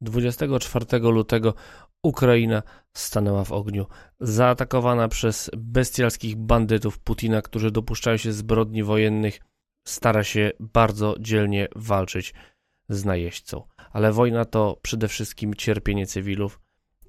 24 lutego Ukraina stanęła w ogniu, zaatakowana przez bestialskich bandytów Putina, którzy dopuszczają się zbrodni wojennych, stara się bardzo dzielnie walczyć z najeźdźcą. Ale wojna to przede wszystkim cierpienie cywilów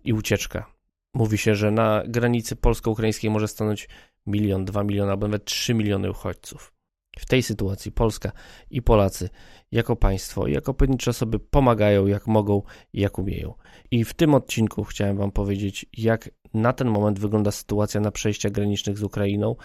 i ucieczka. Mówi się, że na granicy polsko-ukraińskiej może stanąć milion, dwa miliony, albo nawet trzy miliony uchodźców. W tej sytuacji Polska i Polacy jako państwo, jako pojedyncze osoby pomagają jak mogą i jak umieją. I w tym odcinku chciałem Wam powiedzieć, jak na ten moment wygląda sytuacja na przejściach granicznych z Ukrainą,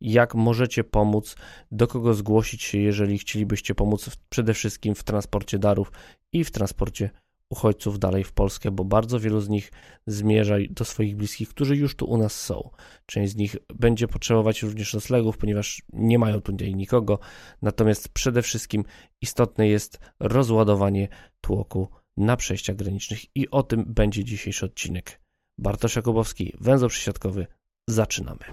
jak możecie pomóc, do kogo zgłosić się, jeżeli chcielibyście pomóc przede wszystkim w transporcie darów i w transporcie uchodźców dalej w Polskę, bo bardzo wielu z nich zmierza do swoich bliskich, którzy już tu u nas są. Część z nich będzie potrzebować również noclegów, ponieważ nie mają tutaj nikogo. Natomiast przede wszystkim istotne jest rozładowanie tłoku na przejściach granicznych i o tym będzie dzisiejszy odcinek. Bartosz Jakubowski, węzeł przysiadkowy. Zaczynamy.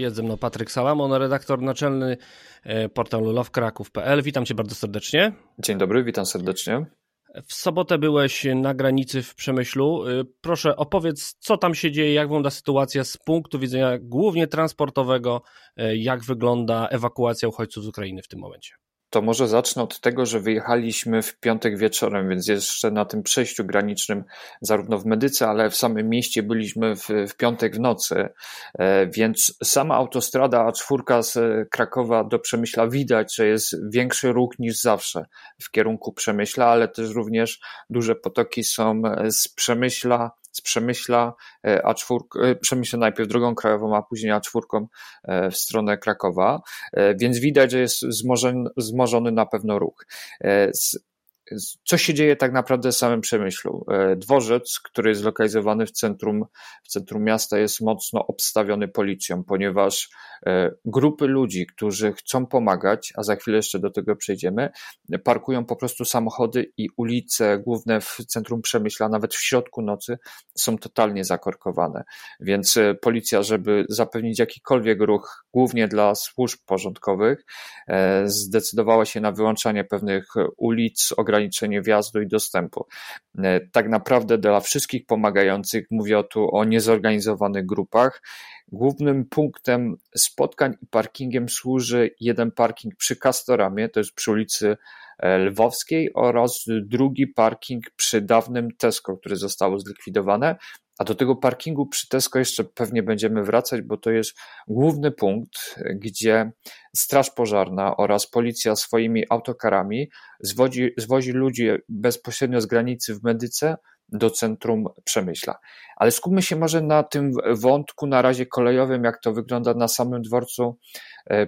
Jest ze mną Patryk Salamon, redaktor naczelny e, portalu lovekraków.pl. Witam cię bardzo serdecznie. Dzień dobry, witam serdecznie. W sobotę byłeś na granicy w Przemyślu. E, proszę opowiedz, co tam się dzieje, jak wygląda sytuacja z punktu widzenia głównie transportowego, e, jak wygląda ewakuacja uchodźców z Ukrainy w tym momencie. To może zacznę od tego, że wyjechaliśmy w piątek wieczorem, więc jeszcze na tym przejściu granicznym, zarówno w Medyce, ale w samym mieście byliśmy w, w piątek w nocy. E, więc sama autostrada A4 z Krakowa do Przemyśla widać, że jest większy ruch niż zawsze w kierunku Przemyśla, ale też również duże potoki są z Przemyśla z Przemyśla e, A4, e, Przemyśla najpierw drogą krajową, a później A4 e, w stronę Krakowa, więc widać, że jest zmożony, zmożony na pewno ruch co się dzieje tak naprawdę w samym Przemyślu? E, dworzec, który jest zlokalizowany w centrum, w centrum miasta, jest mocno obstawiony policją, ponieważ e, grupy ludzi, którzy chcą pomagać, a za chwilę jeszcze do tego przejdziemy, parkują po prostu samochody i ulice główne w centrum Przemyśla, nawet w środku nocy, są totalnie zakorkowane. Więc e, policja, żeby zapewnić jakikolwiek ruch, głównie dla służb porządkowych, zdecydowała się na wyłączanie pewnych ulic, ograniczeń ograniczenie wjazdu i dostępu. E, tak naprawdę dla wszystkich pomagających, mówię tu o niezorganizowanych grupach, głównym punktem spotkań i parkingiem służy jeden parking przy Castoramie, to jest przy ulicy e, Lwowskiej oraz drugi parking przy dawnym Tesco, które zostało zlikwidowane, a do tego parkingu przy Tesco jeszcze pewnie będziemy wracać, bo to jest główny punkt, gdzie Straż Pożarna oraz policja swoimi autokarami zwozi, zwozi ludzi bezpośrednio z granicy w Medyce do centrum Przemyśla. Ale skupmy się może na tym wątku na razie kolejowym, jak to wygląda na samym dworcu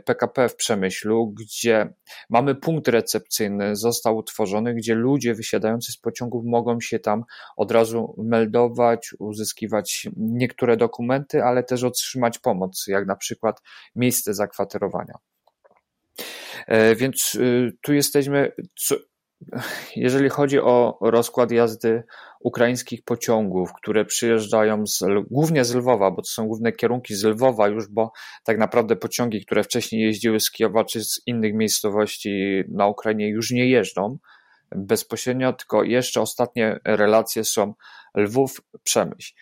PKP e, w Przemyślu, gdzie mamy punkt recepcyjny, został utworzony, gdzie ludzie wysiadający z pociągów mogą się tam od razu meldować, uzyskiwać niektóre dokumenty, ale też otrzymać pomoc, jak na przykład miejsce zakwaterowania. E, więc y, tu jesteśmy, jeżeli chodzi o rozkład jazdy ukraińskich pociągów, które przyjeżdżają z, głównie z Lwowa, bo to są główne kierunki z Lwowa już, bo tak naprawdę pociągi, które wcześniej jeździły z Kijowa czy z innych miejscowości na Ukrainie już nie jeżdżą bezpośrednio, tylko jeszcze ostatnie relacje są Lwów-Przemyśl.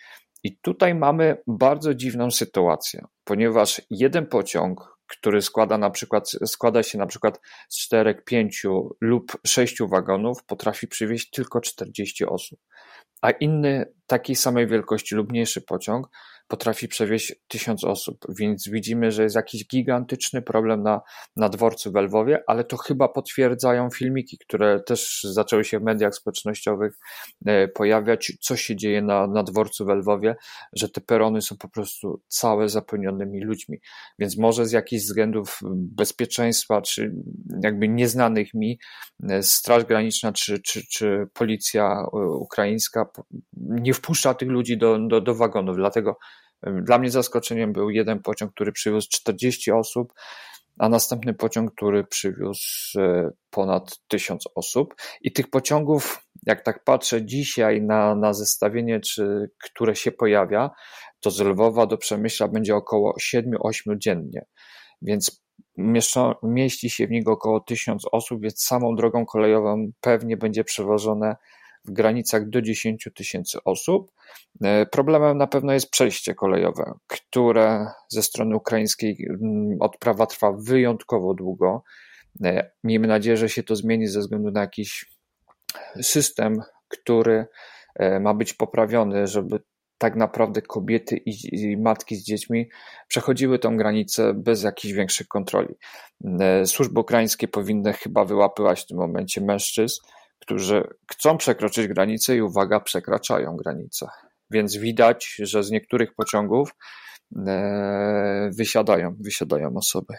I tutaj mamy bardzo dziwną sytuację, ponieważ jeden pociąg, który składa na przykład, składa się na przykład z czterech, pięciu lub sześciu wagonów, potrafi przywieźć tylko 40 osób. A inny takiej samej wielkości lub mniejszy pociąg potrafi przewieźć tysiąc osób, więc widzimy, że jest jakiś gigantyczny problem na, na dworcu w Lwowie, ale to chyba potwierdzają filmiki, które też zaczęły się w mediach społecznościowych e, pojawiać, co się dzieje na, na dworcu w Lwowie, że te perony są po prostu całe zapełnionymi ludźmi, więc może z jakichś względów bezpieczeństwa, czy jakby nieznanych mi, e, Straż Graniczna, czy, czy, czy policja e, ukraińska nie wpuszcza tych ludzi do, do, do wagonów, dlatego Dla mnie zaskoczeniem był jeden pociąg, który przywiózł 40 osób, a następny pociąg, który przywiózł e, ponad 1000 osób. I tych pociągów, jak tak patrzę dzisiaj na, na zestawienie, czy, które się pojawia, to z Lwowa do Przemyśla będzie około 7-8 dziennie. Więc mieści się w niego około 1000 osób, więc samą drogą kolejową pewnie będzie przewożone w granicach do 10 tysięcy osób. E, problemem na pewno jest przejście kolejowe, które ze strony ukraińskiej mm, odprawa trwa wyjątkowo długo. E, miejmy nadzieję, że się to zmieni ze względu na jakiś system, który e, ma być poprawiony, żeby tak naprawdę kobiety i, matki z dziećmi przechodziły tą granicę bez jakichś większych kontroli. Służby ukraińskie powinny chyba wyłapywać w tym momencie mężczyzn, którzy chcą przekroczyć granicę i uwaga, przekraczają granicę. Więc widać, że z niektórych pociągów e, wysiadają, wysiadają osoby.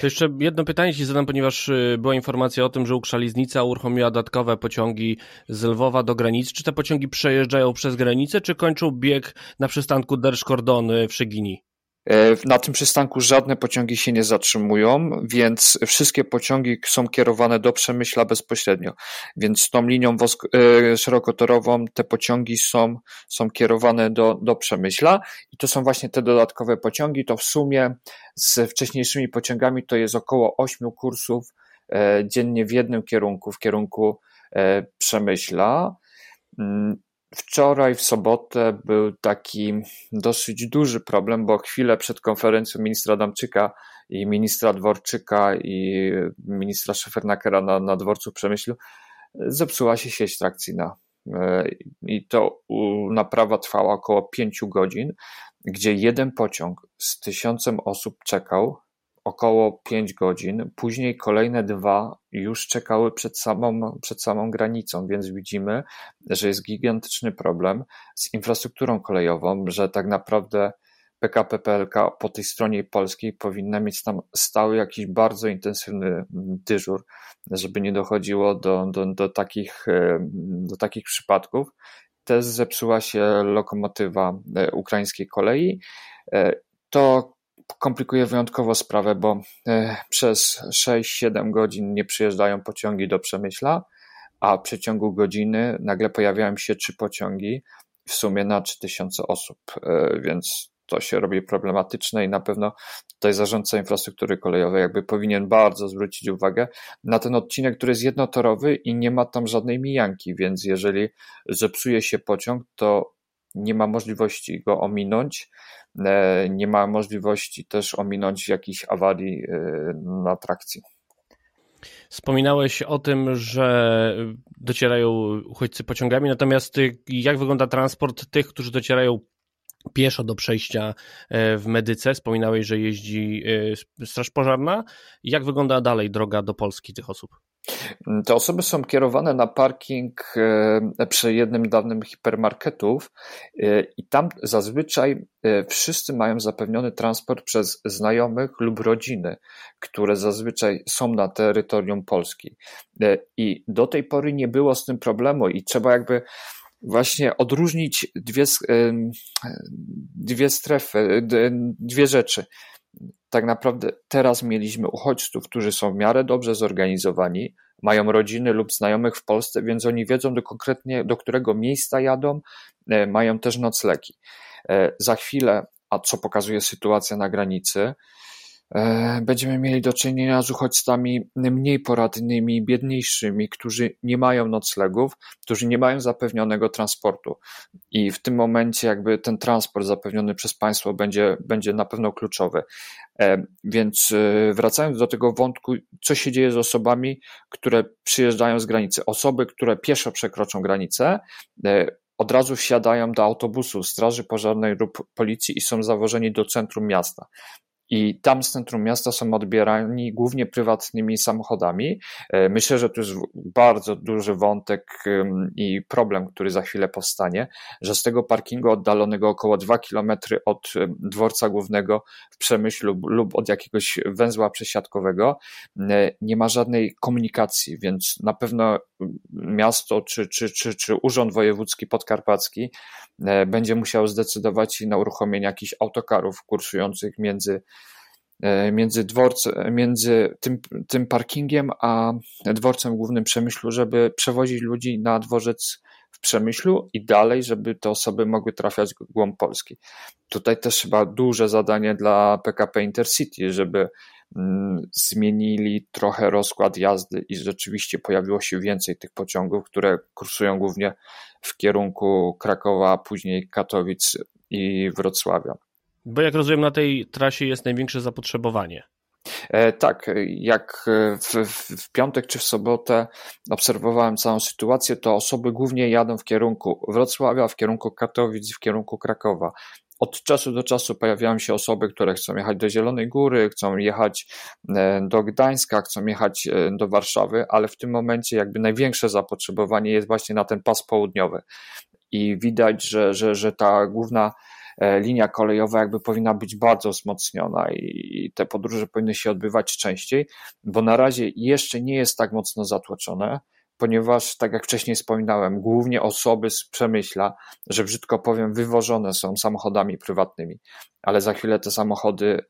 To jeszcze jedno pytanie Ci zadam, ponieważ y, była informacja o tym, że Ukrzaliznica uruchomiła dodatkowe pociągi z Lwowa do granicy. Czy te pociągi przejeżdżają przez granicę, czy kończą bieg na przystanku Derszkordon w Szygini? E, na tym przystanku żadne pociągi się nie zatrzymują, więc wszystkie pociągi są kierowane do Przemyśla bezpośrednio. Więc tą linią e, szerokotorową te pociągi są, są kierowane do, do Przemyśla i to są właśnie te dodatkowe pociągi. To w sumie z wcześniejszymi pociągami to jest około 8 kursów e, dziennie w jednym kierunku, w kierunku Przemyśla. Wczoraj w sobotę był taki dosyć duży problem, bo chwilę przed konferencją ministra Damczyka i ministra Dworczyka i ministra Szefernakera na, na dworcu Przemyślu zepsuła się sieć trakcyjna. I to naprawa trwała około pięciu godzin, gdzie jeden pociąg z tysiącem osób czekał około 5 godzin. Później kolejne dwa już czekały przed samą, przed samą granicą, więc widzimy, że jest gigantyczny problem z infrastrukturą kolejową, że tak naprawdę PKP PLK po tej stronie polskiej powinna mieć tam stały jakiś bardzo intensywny dyżur, żeby nie dochodziło do, do, do, takich, do takich przypadków. Też zepsuła się lokomotywa e, ukraińskiej kolei. E, to komplikuje wyjątkowo sprawę, bo e, przez 6-7 godzin nie przyjeżdżają pociągi do Przemyśla, a w przeciągu godziny nagle pojawiają się trzy pociągi w sumie na 3000 osób, e, więc to się robi problematyczne i na pewno tutaj zarządca infrastruktury kolejowej jakby powinien bardzo zwrócić uwagę na ten odcinek, który jest jednotorowy i nie ma tam żadnej mijanki, więc jeżeli zepsuje się pociąg, to nie ma możliwości go ominąć, e, nie ma możliwości też ominąć jakichś awarii e, na trakcji. Wspominałeś o tym, że docierają uchodźcy pociągami, natomiast jak wygląda transport tych, którzy docierają pieszo do przejścia e, w Medyce? Wspominałeś, że jeździ Straż Pożarna. Jak wygląda dalej droga do Polski tych osób? Te osoby są kierowane na parking e, przy jednym dawnym hipermarketów e, i tam zazwyczaj e, wszyscy mają zapewniony transport przez znajomych lub rodziny, które zazwyczaj są na terytorium Polski. I do tej pory nie było z tym problemu i trzeba jakby właśnie odróżnić dwie, dwie strefy, dwie rzeczy tak naprawdę teraz mieliśmy uchodźców, którzy są w miarę dobrze zorganizowani, mają rodziny lub znajomych w Polsce, więc oni wiedzą do konkretnie, do którego miejsca jadą, e, mają też noclegi. E, za chwilę, a co pokazuje sytuacja na granicy, będziemy mieli do czynienia z uchodźcami mniej poradnymi, biedniejszymi, którzy nie mają noclegów, którzy nie mają zapewnionego transportu. I w tym momencie jakby ten transport zapewniony przez państwo będzie, będzie na pewno kluczowy. E, więc e, wracając do tego wątku, co się dzieje z osobami, które przyjeżdżają z granicy? Osoby, które pieszo przekroczą granicę, od razu wsiadają do autobusu Straży Pożarnej lub Policji i są zawożeni do centrum miasta i tam z centrum miasta są odbierani głównie prywatnymi samochodami. E, myślę, że to jest bardzo duży wątek i problem, który za chwilę powstanie, że z tego parkingu oddalonego około 2 km od dworca głównego w Przemyślu lub od jakiegoś węzła przesiadkowego nie ma żadnej komunikacji, więc na pewno miasto czy, czy, czy, czy Urząd Wojewódzki Podkarpacki e, będzie musiał zdecydować na uruchomienie jakichś autokarów kursujących między e, między, dworcem, między tym, tym parkingiem a dworcem głównym Przemyślu, żeby przewozić ludzi na dworzec w Przemyślu i dalej, żeby te osoby mogły trafiać w głąb Polski. Tutaj też chyba duże zadanie dla PKP Intercity, żeby mm, zmienili trochę rozkład jazdy i rzeczywiście pojawiło się więcej tych pociągów, które kursują głównie w kierunku Krakowa, później Katowic i Wrocławia. Bo jak rozumiem, na tej trasie jest największe zapotrzebowanie. E, tak, jak w, w, piątek czy w sobotę obserwowałem całą sytuację, to osoby głównie jadą w kierunku Wrocławia, w kierunku Katowic, w kierunku Krakowa. Od czasu do czasu pojawiają się osoby, które chcą jechać do Zielonej Góry, chcą jechać e, do Gdańska, chcą jechać e, do Warszawy, ale w tym momencie jakby największe zapotrzebowanie jest właśnie na ten pas południowy. I widać, że, że, że ta główna E, linia kolejowa jakby powinna być bardzo wzmocniona i te podróże powinny się odbywać częściej, bo na razie jeszcze nie jest tak mocno zatłoczone, ponieważ, tak jak wcześniej wspominałem, głównie osoby z Przemyśla, że brzydko powiem, wywożone są samochodami prywatnymi, ale za chwilę te samochody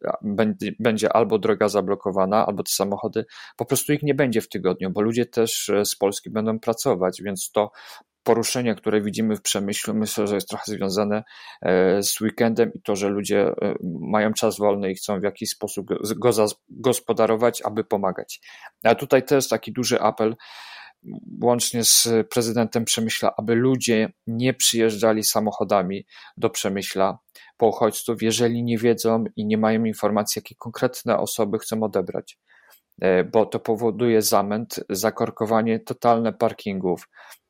będzie albo droga zablokowana, albo te samochody po prostu ich nie będzie w tygodniu, bo ludzie też e, z Polski będą pracować, więc to poruszenie, które widzimy w przemyśle, myślę, że jest trochę związane e, z weekendem i to, że ludzie e, mają czas wolny i chcą w jakiś sposób go gospodarować, aby pomagać. A tutaj też taki duży apel, łącznie z prezydentem Przemyśla, aby ludzie nie przyjeżdżali samochodami do Przemyśla po uchodźców, jeżeli nie wiedzą i nie mają informacji, jakie konkretne osoby chcą odebrać. E, bo to powoduje zamęt, zakorkowanie totalne parkingów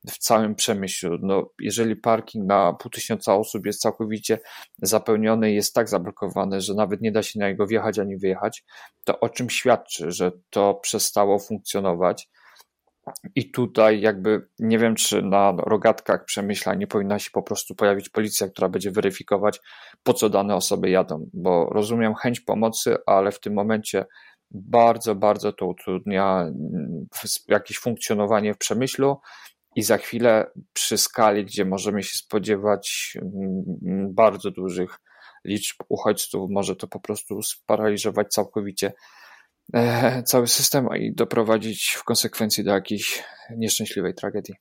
w całym przemyślu. No, jeżeli parking na pół tysiąca osób jest całkowicie zapełniony jest tak zablokowany, że nawet nie da się na niego wjechać ani wyjechać, to o czym świadczy, że to przestało funkcjonować. I tutaj jakby nie wiem, czy na rogatkach przemyśla nie powinna się po prostu pojawić policja, która będzie weryfikować, po co dane osoby jadą, bo rozumiem chęć pomocy, ale w tym momencie bardzo, bardzo to utrudnia mm, jakieś funkcjonowanie w przemyślu i za chwilę przy skali, gdzie możemy się spodziewać mm, bardzo dużych liczb uchodźców, może to po prostu sparaliżować całkowicie e, cały system i doprowadzić w konsekwencji do jakiejś nieszczęśliwej tragedii.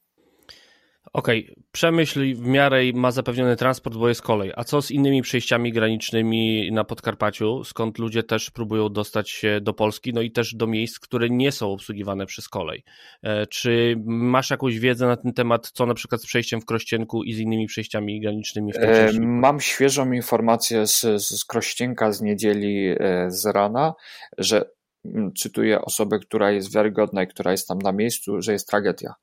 Okej, okay. Przemyśl w miarę ma zapewniony transport, bo jest kolej. A co z innymi przejściami granicznymi na Podkarpaciu, skąd ludzie też próbują dostać się do Polski, no i też do miejsc, które nie są obsługiwane przez kolej? E, czy masz jakąś wiedzę na ten temat, co na przykład z przejściem w Krościenku i z innymi przejściami granicznymi w tym e, Mam świeżą informację z, z Krościenka z niedzieli e, z rana, że mm, cytuję osobę, która jest wiarygodna i która jest tam na miejscu, że jest tragedia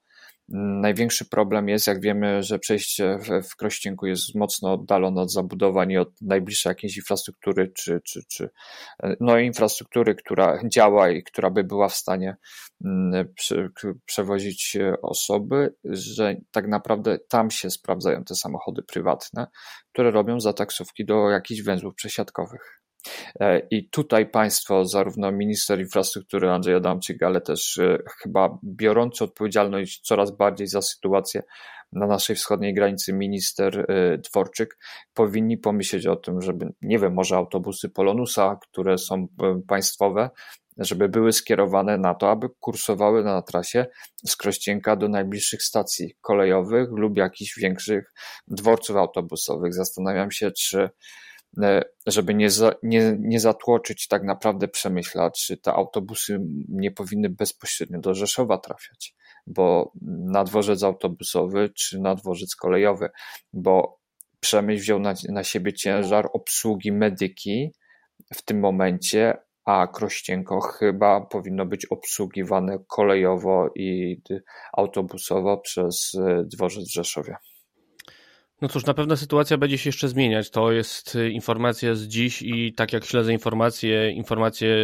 Największy problem jest, jak wiemy, że przejście w, w Krościenku jest mocno oddalone od zabudowań i od najbliższej jakiejś infrastruktury, czy, czy, czy no, infrastruktury, która działa i która by była w stanie mm, przewozić osoby, że tak naprawdę tam się sprawdzają te samochody prywatne, które robią za taksówki do jakichś węzłów przesiadkowych. E, I tutaj państwo, zarówno minister infrastruktury Andrzej Adamczyk, ale też e, chyba biorący odpowiedzialność coraz bardziej za sytuację na naszej wschodniej granicy minister e, Dworczyk, powinni pomyśleć o tym, żeby, nie wiem, może autobusy Polonusa, które są państwowe, żeby były skierowane na to, aby kursowały na trasie z Krościenka do najbliższych stacji kolejowych lub jakichś większych dworców autobusowych. Zastanawiam się, czy żeby nie, za, nie, nie zatłoczyć tak naprawdę przemyśla, czy te autobusy nie powinny bezpośrednio do Rzeszowa trafiać, bo na dworzec autobusowy czy na dworzec kolejowy, bo przemyśl wziął na, na siebie ciężar obsługi medyki w tym momencie, a Krościenko chyba powinno być obsługiwane kolejowo i autobusowo przez e, dworzec w Rzeszowie. No cóż, na pewno sytuacja będzie się jeszcze zmieniać. To jest y, informacja z dziś i tak jak śledzę informacje, informacje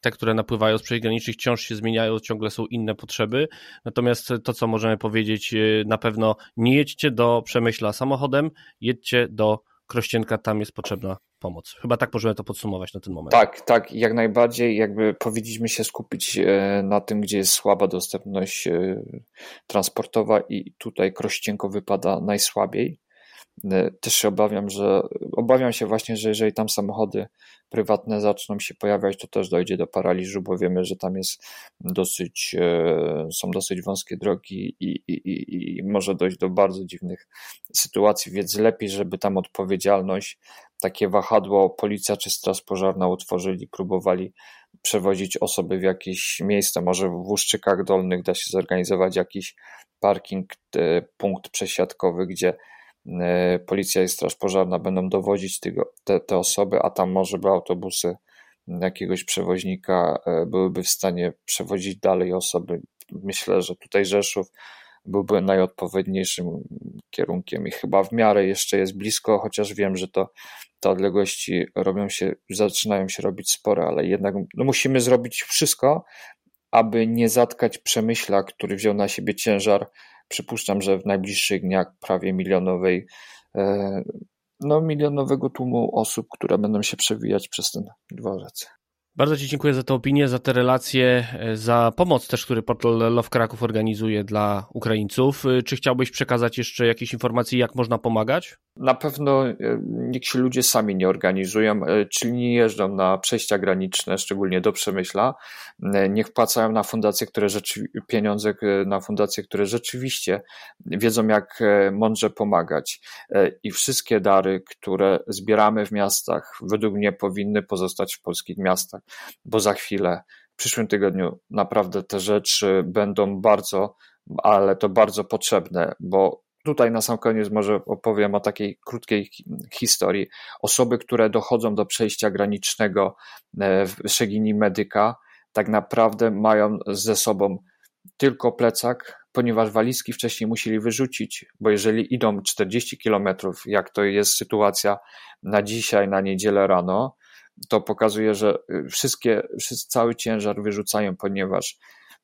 te, które napływają z przejść granicznych, wciąż się zmieniają, ciągle są inne potrzeby. Natomiast to, co możemy powiedzieć, y, na pewno nie jedźcie do Przemyśla samochodem, jedźcie do Krościenka, tam jest potrzebna pomoc. Chyba tak możemy to podsumować na ten moment. Tak, tak, jak najbardziej. Jakby powinniśmy się skupić e, na tym, gdzie jest słaba dostępność transportowa i tutaj Krościenko wypada najsłabiej. E, też się obawiam, że obawiam się właśnie, że jeżeli tam samochody prywatne zaczną się pojawiać, to też dojdzie do paraliżu, bo wiemy, że tam jest dosyć, są dosyć wąskie drogi i, i, i, i może dojść do bardzo dziwnych sytuacji, więc lepiej, żeby tam odpowiedzialność takie wahadło policja czy straż pożarna utworzyli, próbowali przewozić osoby w jakieś miejsce, może w Łuszczykach Dolnych da się zorganizować jakiś parking, e, punkt przesiadkowy, gdzie e, policja i straż pożarna będą dowozić tego, te, te osoby, a tam może by autobusy jakiegoś przewoźnika e, byłyby w stanie przewozić dalej osoby. Myślę, że tutaj Rzeszów byłby najodpowiedniejszym kierunkiem i chyba w miarę jeszcze jest blisko, chociaż wiem, że to te odległości robią się, zaczynają się robić spore, ale jednak no musimy zrobić wszystko, aby nie zatkać przemyśla, który wziął na siebie ciężar. Przypuszczam, że w najbliższych dniach prawie milionowej, e, no milionowego tłumu osób, które będą się przewijać przez ten dworzec. Bardzo Ci dziękuję za tę opinię, za te relacje, e, za pomoc też, który portal Love Kraków organizuje dla Ukraińców. E, czy chciałbyś przekazać jeszcze jakieś informacje, jak można pomagać? Na pewno e, niech się ludzie sami nie organizują, czyli nie jeżdżą na przejścia graniczne, szczególnie do Przemyśla. Niech wpłacają na fundacje, które rzeczy, pieniądze na fundacje, które rzeczywiście wiedzą, jak mądrze pomagać. I wszystkie dary, które zbieramy w miastach, według mnie powinny pozostać w polskich miastach bo za chwilę, w przyszłym tygodniu naprawdę te rzeczy będą bardzo, ale to bardzo potrzebne, bo tutaj na sam koniec może opowiem o takiej krótkiej historii. Osoby, które dochodzą do przejścia granicznego e, w Szegini Medyka, tak naprawdę mają ze sobą tylko plecak, ponieważ walizki wcześniej musieli wyrzucić, bo jeżeli idą 40 kilometrów, jak to jest sytuacja na dzisiaj, na niedzielę rano, to pokazuje, że y, wszystkie, cały ciężar wyrzucają, ponieważ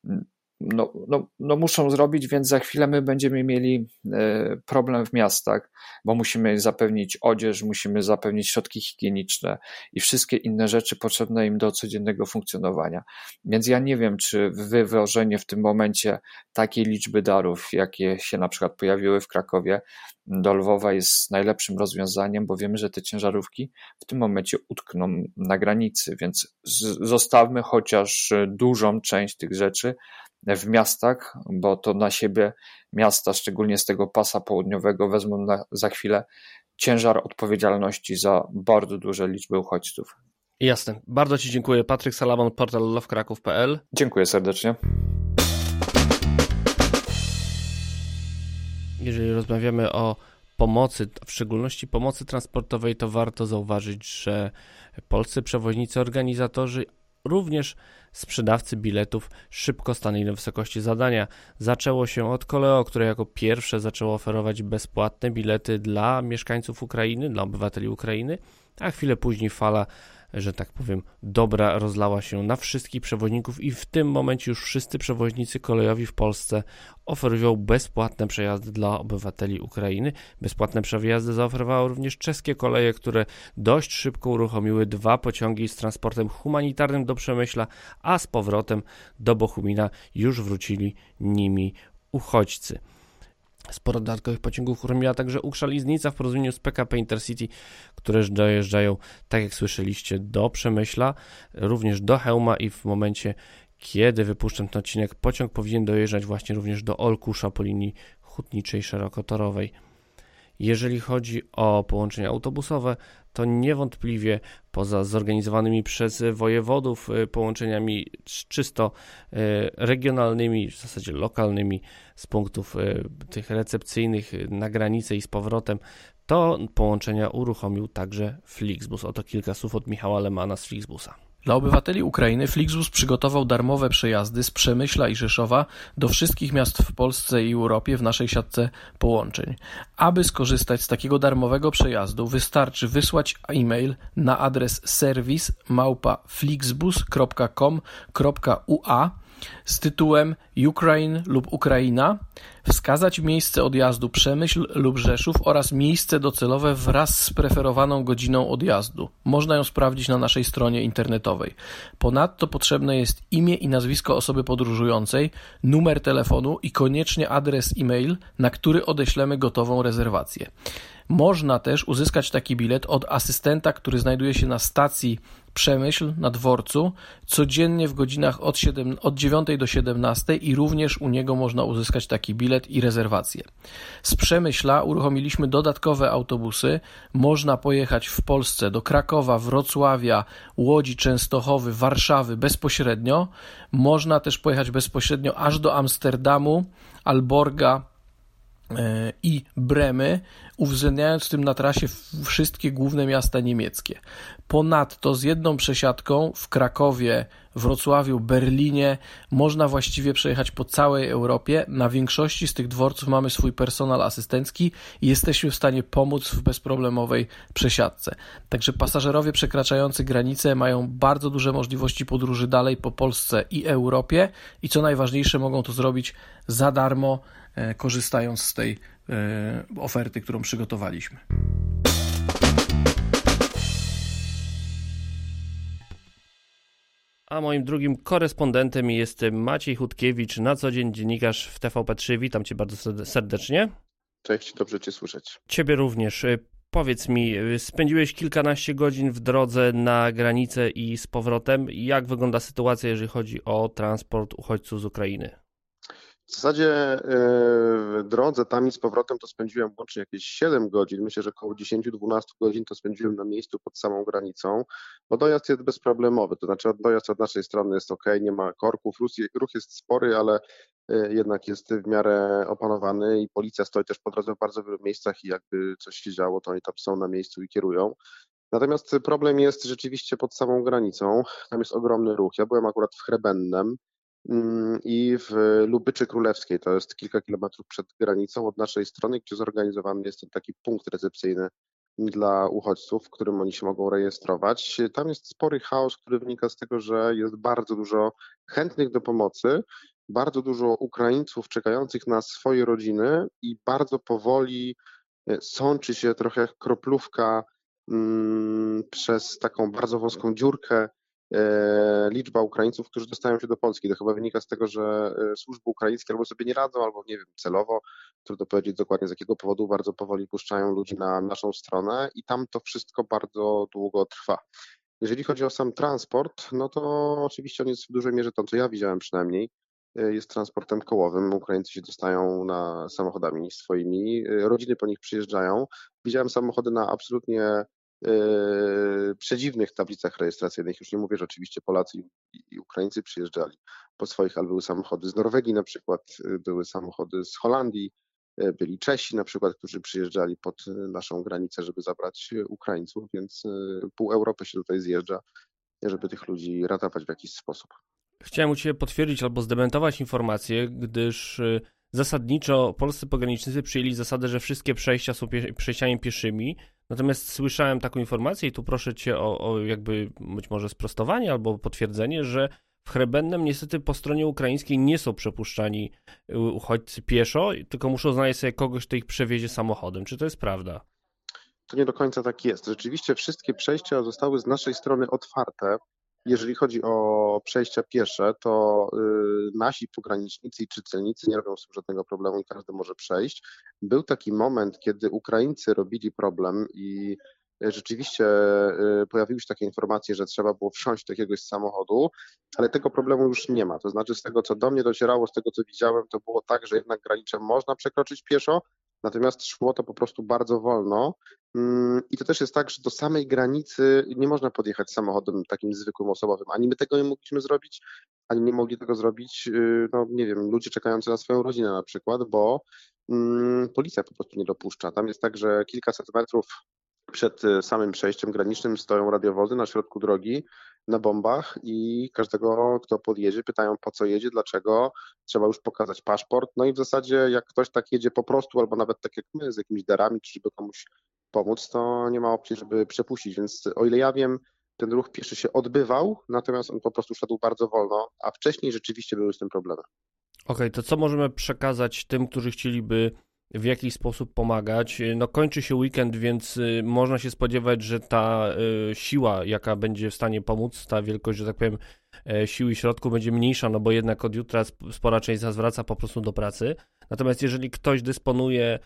mm, no, no, no muszą zrobić, więc za chwilę my będziemy mieli e, problem w miastach, bo musimy zapewnić odzież, musimy zapewnić środki higieniczne i wszystkie inne rzeczy potrzebne im do codziennego funkcjonowania. Więc ja nie wiem, czy wywożenie w tym momencie takiej liczby darów, jakie się na przykład pojawiły w Krakowie, do Lwowa jest najlepszym rozwiązaniem, bo wiemy, że te ciężarówki w tym momencie utkną na granicy, więc zostawmy chociaż dużą część tych rzeczy w miastach, bo to na siebie miasta, szczególnie z tego pasa południowego, wezmą na, za chwilę ciężar odpowiedzialności za bardzo duże liczby uchodźców. Jasne. Bardzo Ci dziękuję. Patryk Salamon, portal lovekraków.pl. Dziękuję serdecznie. Jeżeli rozmawiamy o pomocy, w szczególności pomocy transportowej, to warto zauważyć, że polscy przewoźnicy, organizatorzy, również sprzedawcy biletów szybko stanęli na wysokości zadania. Zaczęło się od Koleo, które jako pierwsze zaczęło oferować bezpłatne bilety dla mieszkańców Ukrainy, dla obywateli Ukrainy, a chwilę później fala że tak powiem, dobra rozlała się na wszystkich przewoźników i w tym momencie już wszyscy przewoźnicy kolejowi w Polsce oferują bezpłatne przejazdy dla obywateli Ukrainy. Bezpłatne przejazdy zaoferowały również czeskie koleje, które dość szybko uruchomiły dwa pociągi z transportem humanitarnym do Przemyśla, a z powrotem do Bochumina już wrócili nimi uchodźcy. Sporo dodatkowych pociągów uruchomiła także Ukrzaliznica w porozumieniu z PKP Intercity, które dojeżdżają, tak jak słyszeliście, do Przemyśla, również do Hełma i w momencie, kiedy wypuszczam ten odcinek, pociąg powinien dojeżdżać właśnie również do Olkusza po linii hutniczej szerokotorowej. Jeżeli chodzi o połączenia autobusowe, to niewątpliwie poza zorganizowanymi przez wojewodów y, połączeniami czysto y, regionalnymi, w zasadzie lokalnymi z punktów y, tych recepcyjnych na granicę i z powrotem, to połączenia uruchomił także Flixbus. Oto kilka słów od Michała Lemana z Flixbusa. Dla obywateli Ukrainy Flixbus przygotował darmowe przejazdy z Przemyśla i Rzeszowa do wszystkich miast w Polsce i Europie w naszej siatce połączeń. Aby skorzystać z takiego darmowego przejazdu wystarczy wysłać e-mail na adres serwis małpa flixbus.com.ua z tytułem Ukraine lub Ukraina, wskazać miejsce odjazdu Przemyśl lub Rzeszów oraz miejsce docelowe wraz z preferowaną godziną odjazdu. Można ją sprawdzić na naszej stronie internetowej. Ponadto potrzebne jest imię i nazwisko osoby podróżującej, numer telefonu i koniecznie adres e-mail, na który odeślemy gotową rezerwację. Można też uzyskać taki bilet od asystenta, który znajduje się na stacji Przemyśl na dworcu codziennie w godzinach od, 7, od 9 do 17 i również u niego można uzyskać taki bilet i rezerwację. Z Przemyśla uruchomiliśmy dodatkowe autobusy. Można pojechać w Polsce do Krakowa, Wrocławia, Łodzi, Częstochowy, Warszawy bezpośrednio. Można też pojechać bezpośrednio aż do Amsterdamu, Alborga, i Bremy uwzględniając tym na trasie wszystkie główne miasta niemieckie. Ponadto z jedną przesiadką w Krakowie, Wrocławiu, Berlinie można właściwie przejechać po całej Europie. Na większości z tych dworców mamy swój personel asystencki i jesteśmy w stanie pomóc w bezproblemowej przesiadce. Także pasażerowie przekraczający granice mają bardzo duże możliwości podróży dalej po Polsce i Europie i co najważniejsze mogą to zrobić za darmo, e, korzystając z tej E, oferty, którą przygotowaliśmy. A moim drugim korespondentem jest Maciej Hutkiewicz, na co dzień dziennikarz w TVP3. Witam cię bardzo serdecznie. Cześć, dobrze cię słyszeć. Ciebie również. E, powiedz mi, e, spędziłeś kilkanaście godzin w drodze na granicę i z powrotem. Jak wygląda sytuacja, jeżeli chodzi o transport uchodźców z Ukrainy? W zasadzie e, w drodze tam i z powrotem to spędziłem łącznie jakieś 7 godzin. Myślę, że około 10-12 godzin to spędziłem na miejscu pod samą granicą, bo dojazd jest bezproblemowy. To znaczy dojazd od naszej strony jest ok, nie ma korków, ruch jest spory, ale e, jednak jest w miarę opanowany i policja stoi też po drodze w bardzo wielu miejscach i jakby coś się działo, to oni tam są na miejscu i kierują. Natomiast problem jest rzeczywiście pod samą granicą. Tam jest ogromny ruch. Ja byłem akurat w Chrebennem, Mm, i w Lubyczy Królewskiej, to jest kilka kilometrów przed granicą od naszej strony, gdzie zorganizowany jest ten taki punkt recepcyjny dla uchodźców, w którym oni się mogą rejestrować. Tam jest spory chaos, który wynika z tego, że jest bardzo dużo chętnych do pomocy, bardzo dużo Ukraińców czekających na swoje rodziny i bardzo powoli e, sączy się trochę jak kroplówka mm, przez taką bardzo wąską dziurkę liczba Ukraińców, którzy dostają się do Polski. To chyba wynika z tego, że e, służby ukraińskie albo sobie nie radzą, albo nie wiem, celowo, trudno powiedzieć dokładnie z jakiego powodu, bardzo powoli puszczają ludzi na naszą stronę i tam to wszystko bardzo długo trwa. Jeżeli chodzi o sam transport, no to oczywiście on jest w dużej mierze, to co ja widziałem przynajmniej, e, jest transportem kołowym. Ukraińcy się dostają na samochodami swoimi, rodziny po nich przyjeżdżają. Widziałem samochody na absolutnie przedziwnych tablicach rejestracyjnych. Już nie mówię, że oczywiście Polacy i Ukraińcy przyjeżdżali po swoich, ale były samochody z Norwegii na przykład, yy, były samochody z Holandii, yy, byli Czesi na przykład, którzy przyjeżdżali pod naszą granicę, żeby zabrać Ukraińców, więc pół Europy się tutaj zjeżdża, żeby tych ludzi ratować w jakiś sposób. Chciałem u Ciebie potwierdzić albo zdementować informację, gdyż zasadniczo polscy pogranicznicy przyjęli zasadę, że wszystkie przejścia są przejściami pieszymi, Natomiast słyszałem taką informację i tu proszę cię o, o jakby być może sprostowanie albo potwierdzenie, że w Chrebennem niestety po stronie ukraińskiej nie są przepuszczani y, uchodźcy pieszo, tylko muszą znaleźć sobie kogoś, kto ich przewiezie samochodem. Czy to jest prawda? To nie do końca tak jest. Rzeczywiście wszystkie przejścia zostały z naszej strony otwarte. Jeżeli chodzi o przejścia piesze, to y, nasi pogranicznicy czy celnicy nie robią sobie żadnego problemu i każdy może przejść. Był taki moment, kiedy Ukraińcy robili problem i rzeczywiście y, pojawiły się takie informacje, że trzeba było wsiąść do jakiegoś samochodu, ale tego problemu już nie ma. To znaczy z tego, co do mnie docierało, z tego, co widziałem, to było tak, że jednak granicę można przekroczyć pieszo, natomiast szło to po prostu bardzo wolno Mm, I to też jest tak, że do samej granicy nie można podjechać samochodem takim zwykłym osobowym. Ani my tego nie mogliśmy zrobić, ani nie mogli tego zrobić, y, no nie wiem, ludzie czekający na swoją rodzinę na przykład, bo mm, policja po prostu nie dopuszcza. Tam jest tak, że kilkaset metrów przed y, samym przejściem granicznym stoją radiowozy na środku drogi na bombach i każdego, kto podjedzie, pytają po co jedzie, dlaczego, trzeba już pokazać paszport. No i w zasadzie jak ktoś tak jedzie po prostu, albo nawet tak jak my, z jakimiś darami, czy żeby komuś pomóc, to nie ma opcji, żeby przepuścić. Więc o ile ja wiem, ten ruch pieszy się odbywał, natomiast on po prostu szedł bardzo wolno, a wcześniej rzeczywiście były z tym problemy. Okej, okay, to co możemy przekazać tym, którzy chcieliby w jakiś sposób pomagać? No kończy się weekend, więc y, można się spodziewać, że ta y, siła, jaka będzie w stanie pomóc, ta wielkość, że tak powiem, e, siły i środków będzie mniejsza, no bo jednak od jutra spora część z nas wraca po prostu do pracy. Natomiast jeżeli ktoś dysponuje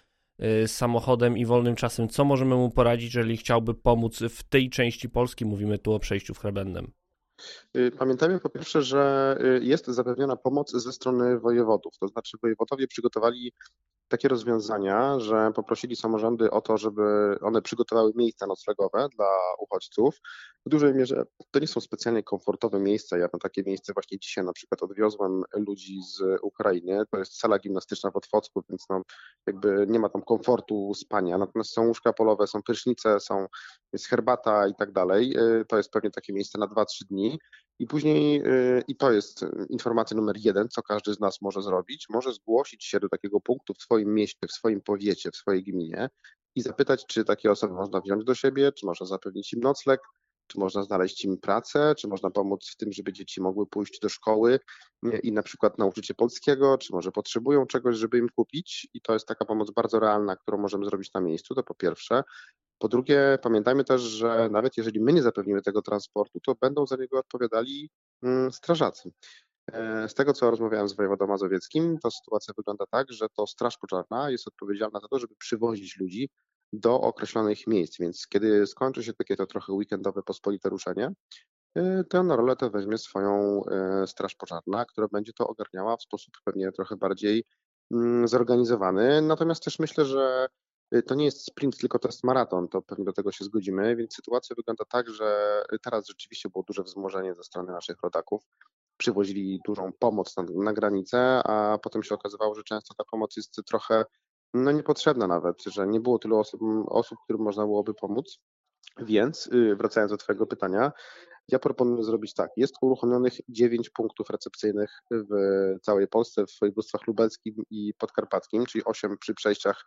y, samochodem i wolnym czasem, co możemy mu poradzić, jeżeli chciałby pomóc w tej części Polski? Mówimy tu o przejściu w Chrebendem. Y, pamiętajmy po pierwsze, że jest zapewniona pomoc ze strony wojewodów, to znaczy wojewodowie przygotowali takie rozwiązania, że poprosili samorządy o to, żeby one przygotowały miejsca noclegowe dla uchodźców. W dużej mierze to nie są specjalnie komfortowe miejsca. Ja na takie miejsce właśnie dzisiaj na przykład odwiozłem ludzi z Ukrainy. To jest sala gimnastyczna w Otwocku, więc no, jakby nie ma tam komfortu spania. Natomiast są łóżka polowe, są prysznice, są, jest herbata i tak dalej. Y, to jest pewnie takie miejsce na 2-3 dni. I później, y, i to jest informacja numer jeden, co każdy z nas może zrobić, może zgłosić się do takiego punktu w swoim mieście, w swoim powiecie, w swojej gminie i zapytać, czy takie osoby można wziąć do siebie, czy można zapewnić im nocleg, czy można znaleźć im pracę, czy można pomóc w tym, żeby dzieci mogły pójść do szkoły i na przykład nauczyć się polskiego, czy może potrzebują czegoś, żeby im kupić. I to jest taka pomoc bardzo realna, którą możemy zrobić na miejscu, to po pierwsze. Po drugie, pamiętajmy też, że nawet jeżeli my nie zapewnimy tego transportu, to będą za niego odpowiadali mm, strażacy. E, z tego, co rozmawiałem z wojewodą mazowieckim, to sytuacja wygląda tak, że to Straż Pożarna jest odpowiedzialna za to, żeby przywozić ludzi do określonych miejsc, więc kiedy skończy się takie to trochę weekendowe pospolite ruszenie, e, tę rolę to weźmie swoją e, Straż Pożarna, która będzie to ogarniała w sposób pewnie trochę bardziej mm, zorganizowany. Natomiast też myślę, że to nie jest sprint, tylko to jest maraton, to pewnie do tego się zgodzimy, więc sytuacja wygląda tak, że teraz rzeczywiście było duże wzmożenie ze strony naszych rodaków. Przywozili dużą pomoc na, na granicę, a potem się okazywało, że często ta pomoc jest trochę no, niepotrzebna nawet, że nie było tylu osób, osób którym można byłoby pomóc. Więc y, wracając do Twojego pytania, ja proponuję zrobić tak. Jest uruchomionych 9 punktów recepcyjnych w całej Polsce, w województwach lubelskim i podkarpackim, czyli 8 przy przejściach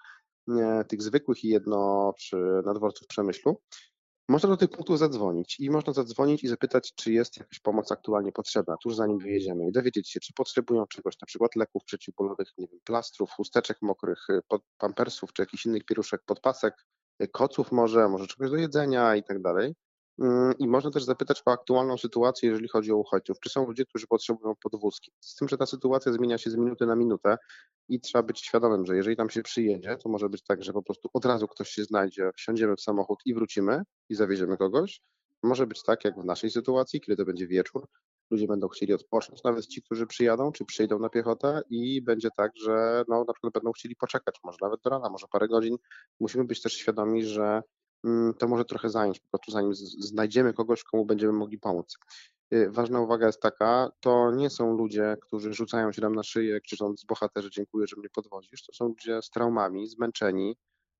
tych zwykłych i jedno przy nadworcu w Przemyślu, można do tych punktów zadzwonić i można zadzwonić i zapytać, czy jest jakaś pomoc aktualnie potrzebna, tuż zanim wyjedziemy i dowiedzieć się, czy potrzebują czegoś, na przykład leków przeciwbólowych, nie wiem, plastrów, chusteczek mokrych, pampersów, czy jakichś innych pieruszek, podpasek, koców może, może czegoś do jedzenia i tak dalej. Mm, I można też zapytać o aktualną sytuację, jeżeli chodzi o uchodźców. Czy są ludzie, którzy potrzebują podwózki? Z tym, że ta sytuacja zmienia się z minuty na minutę i trzeba być świadomym, że jeżeli tam się przyjedzie, to może być tak, że po prostu od razu ktoś się znajdzie, wsiądziemy w samochód i wrócimy i zawieziemy kogoś. Może być tak, jak w naszej sytuacji, kiedy to będzie wieczór, ludzie będą chcieli odpocząć, nawet ci, którzy przyjadą, czy przyjdą na piechotę i będzie tak, że no, na przykład będą chcieli poczekać, może nawet do rana, może parę godzin. Musimy być też świadomi, że to może trochę zająć, po prostu zanim znajdziemy kogoś, komu będziemy mogli pomóc. Y, ważna uwaga jest taka, to nie są ludzie, którzy rzucają się nam na szyję, krzycząc bohaterze, dziękuję, że mnie podwozisz. To są ludzie z traumami, zmęczeni,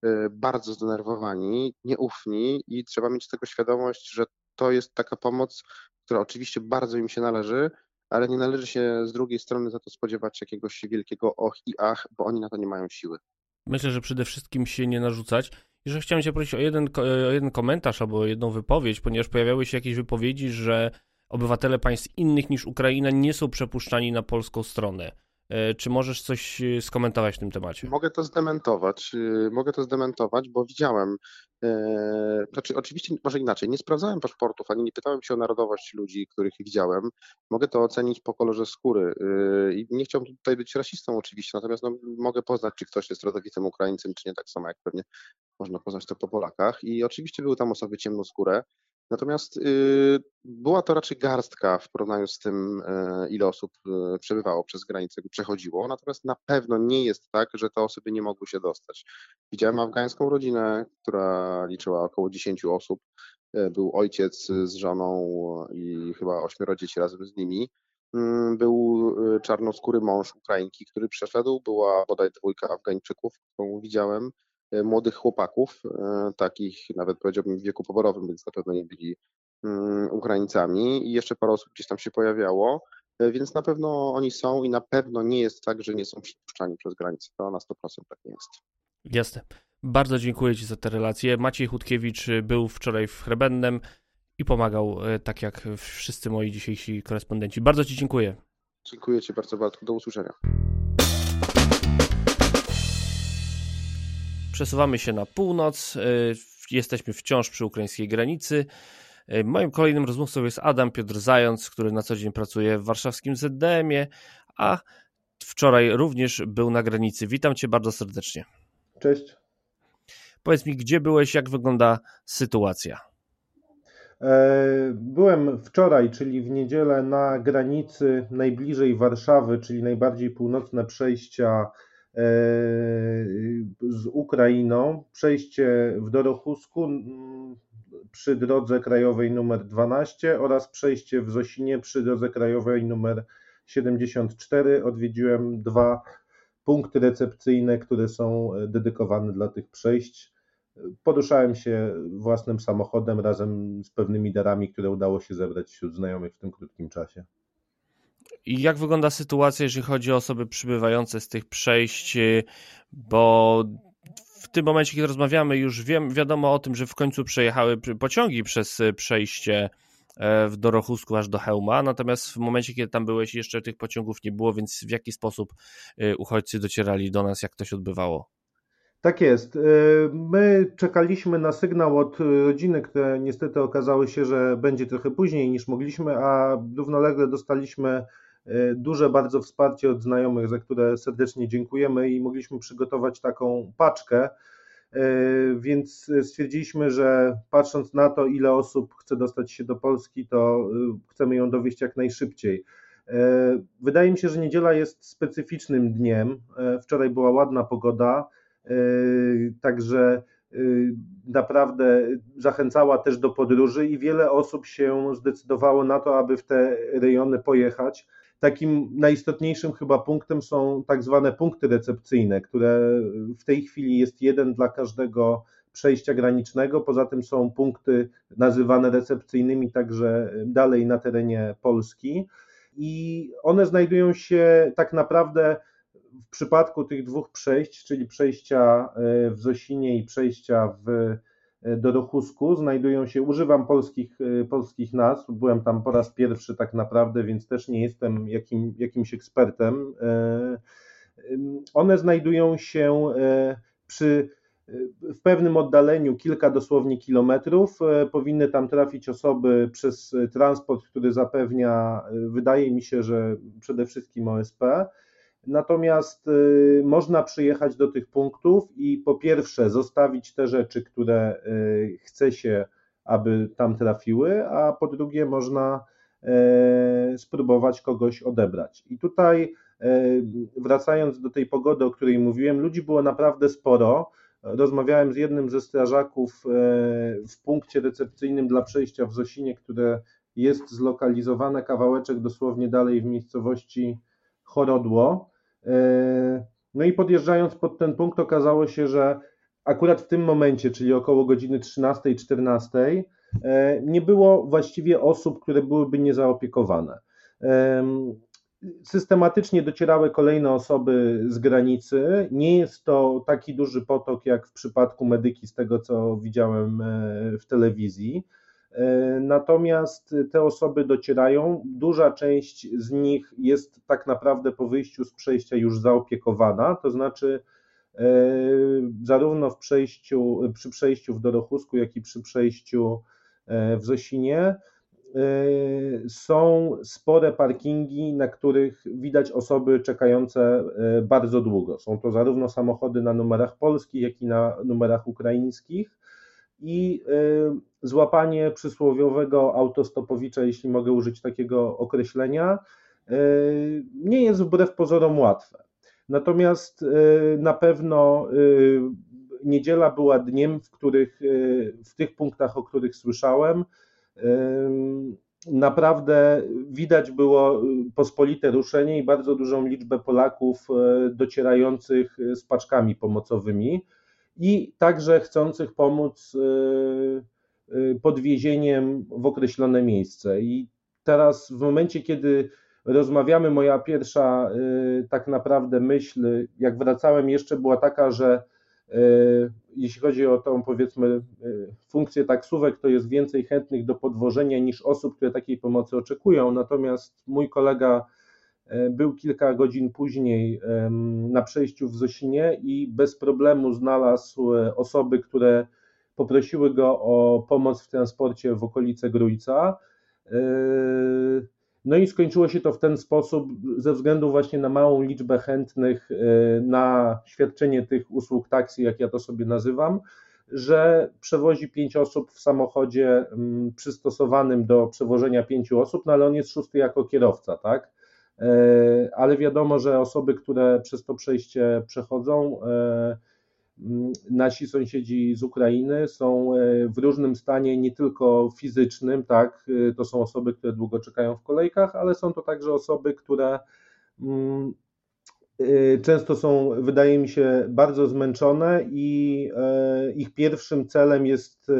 y, bardzo zdenerwowani, nieufni i trzeba mieć tego świadomość, że to jest taka pomoc, która oczywiście bardzo im się należy, ale nie należy się z drugiej strony za to spodziewać jakiegoś wielkiego och i ach, bo oni na to nie mają siły. Myślę, że przede wszystkim się nie narzucać że chciałem Cię prosić o jeden, o jeden komentarz albo jedną wypowiedź, ponieważ pojawiały się jakieś wypowiedzi, że obywatele państw innych niż Ukraina nie są przepuszczani na polską stronę. E, czy możesz coś e, skomentować w tym temacie? Mogę to zdementować. E, mogę to zdementować, bo widziałem, znaczy oczywiście może inaczej, nie sprawdzałem paszportów, ani nie pytałem się o narodowość ludzi, których widziałem. Mogę to ocenić po kolorze skóry. I nie chciałbym tutaj być rasistą oczywiście, natomiast no, mogę poznać, czy ktoś jest rodowitym Ukraińcem, czy nie, tak samo jak pewnie można poznać to po Polakach. I oczywiście były tam osoby ciemnoskóre, Natomiast y, była to raczej garstka w porównaniu z tym, y, ile osób y, przebywało przez granicę, przechodziło. Natomiast na pewno nie jest tak, że te osoby nie mogły się dostać. Widziałem afgańską rodzinę, która liczyła około 10 osób. Był ojciec z żoną i chyba ośmioro dzieci razem z nimi. Mm, był czarnoskóry mąż Ukrainki, który przeszedł. Była bodaj dwójka Afgańczyków, którą widziałem. E, młodych chłopaków, e, takich nawet powiedziałbym w wieku poborowym, więc na pewno nie byli mm, Ukraińcami i jeszcze parę osób gdzieś tam się pojawiało, e, więc na pewno oni są i na pewno nie jest tak, że nie są przepuszczani przez granicę. To na 100% tak nie jest. Jasne. Bardzo dziękuję Ci za te relacje. Maciej Chudkiewicz był wczoraj w Chrebennem i pomagał, tak jak wszyscy moi dzisiejsi korespondenci. Bardzo Ci dziękuję. Dziękuję Ci bardzo, Bartku. Do usłyszenia. Przesuwamy się na północ. Jesteśmy wciąż przy ukraińskiej granicy. Moim kolejnym rozmówcą jest Adam Piotr Zając, który na co dzień pracuje w warszawskim ZDM-ie, a wczoraj również był na granicy. Witam Cię bardzo serdecznie. Cześć. Powiedz mi, gdzie byłeś, jak wygląda sytuacja? E, byłem wczoraj, czyli w niedzielę, na granicy najbliżej Warszawy, czyli najbardziej północne przejścia z Ukrainą. Przejście w Dorochusku przy drodze krajowej numer 12 oraz przejście w Zosinie przy drodze krajowej numer 74. Odwiedziłem dwa punkty recepcyjne, które są dedykowane dla tych przejść. Poruszałem się własnym samochodem razem z pewnymi darami, które udało się zebrać wśród znajomych w tym krótkim czasie. I jak wygląda sytuacja, jeżeli chodzi o osoby przybywające z tych przejść? Bo w tym momencie, kiedy rozmawiamy, już wiem, wiadomo o tym, że w końcu przejechały pociągi przez przejście e, w Dorochusku aż do Hełma, natomiast w momencie, kiedy tam byłeś, jeszcze tych pociągów nie było, więc w jaki sposób e, uchodźcy docierali do nas, jak to się odbywało? Tak jest. My czekaliśmy na sygnał od rodziny, które niestety okazało się, że będzie trochę później niż mogliśmy, a równolegle dostaliśmy duże bardzo wsparcie od znajomych, za które serdecznie dziękujemy i mogliśmy przygotować taką paczkę. Więc stwierdziliśmy, że patrząc na to, ile osób chce dostać się do Polski, to chcemy ją dowieść jak najszybciej. Wydaje mi się, że niedziela jest specyficznym dniem. Wczoraj była ładna pogoda, także naprawdę zachęcała też do podróży i wiele osób się zdecydowało na to, aby w te rejony pojechać. Takim najistotniejszym chyba punktem są tak zwane punkty recepcyjne, które w tej chwili jest jeden dla każdego przejścia granicznego. Poza tym są punkty nazywane recepcyjnymi także dalej na terenie Polski. I one znajdują się tak naprawdę w przypadku tych dwóch przejść, czyli przejścia w Zosinie i przejścia w do Rochusku znajdują się, używam polskich, e, polskich nazw, byłem tam po raz pierwszy tak naprawdę, więc też nie jestem jakim, jakimś ekspertem. E, one znajdują się e, przy w pewnym oddaleniu, kilka dosłownie kilometrów, powinny tam trafić osoby przez transport, który zapewnia, wydaje mi się, że przede wszystkim OSP, Natomiast y, można przyjechać do tych punktów i po pierwsze zostawić te rzeczy, które y, chce się, aby tam trafiły, a po drugie można y, spróbować kogoś odebrać. I tutaj wracając do tej pogody, o której mówiłem, ludzi było naprawdę sporo. Rozmawiałem z jednym ze strażaków w punkcie recepcyjnym dla przejścia w Zosinie, które jest zlokalizowane kawałeczek dosłownie dalej w miejscowości Chorodło. No i podjeżdżając pod ten punkt, okazało się, że akurat w tym momencie, czyli około godziny 13-14, e, nie było właściwie osób, które byłyby niezaopiekowane. Systematycznie docierały kolejne osoby z granicy. Nie jest to taki duży potok jak w przypadku medyki, z tego co widziałem e, w telewizji. E, natomiast te osoby docierają, duża część z nich jest tak naprawdę po wyjściu z przejścia już zaopiekowana, to znaczy e, zarówno w przejściu, przy przejściu w Dorochusku, jak i przy przejściu e, w Zosinie są spore parkingi, na których widać osoby czekające bardzo długo. Są to zarówno samochody na numerach polskich, jak i na numerach ukraińskich i y, złapanie przysłowiowego autostopowicza, jeśli mogę użyć takiego określenia, y, nie jest wbrew pozorom łatwe. Natomiast y, na pewno niedziela była dniem, w których w tych punktach, o których słyszałem, naprawdę widać było pospolite ruszenie i bardzo dużą liczbę Polaków docierających z paczkami pomocowymi i także chcących pomóc y, y, podwiezieniem w określone miejsce. I teraz w momencie, kiedy rozmawiamy, moja pierwsza y, tak naprawdę myśl, jak wracałem jeszcze była taka, że jeśli chodzi o tą powiedzmy funkcję taksówek, to jest więcej chętnych do podwożenia niż osób, które takiej pomocy oczekują. Natomiast mój kolega był kilka godzin później na przejściu w Zosinie i bez problemu znalazł osoby, które poprosiły go o pomoc w transporcie w okolice Grójca. No i skończyło się to w ten sposób, ze względu właśnie na małą liczbę chętnych e, na świadczenie tych usług taksji, jak ja to sobie nazywam, że przewozi pięć osób w samochodzie mm, przystosowanym do przewożenia pięciu osób, no ale on jest szósty jako kierowca, tak? E, ale wiadomo, że osoby, które przez to przejście przechodzą, e, nasi sąsiedzi z Ukrainy są e, w różnym stanie, nie tylko fizycznym, tak, to są osoby, które długo czekają w kolejkach, ale są to także osoby, które mm, często są, wydaje mi się, bardzo zmęczone i ich pierwszym celem jest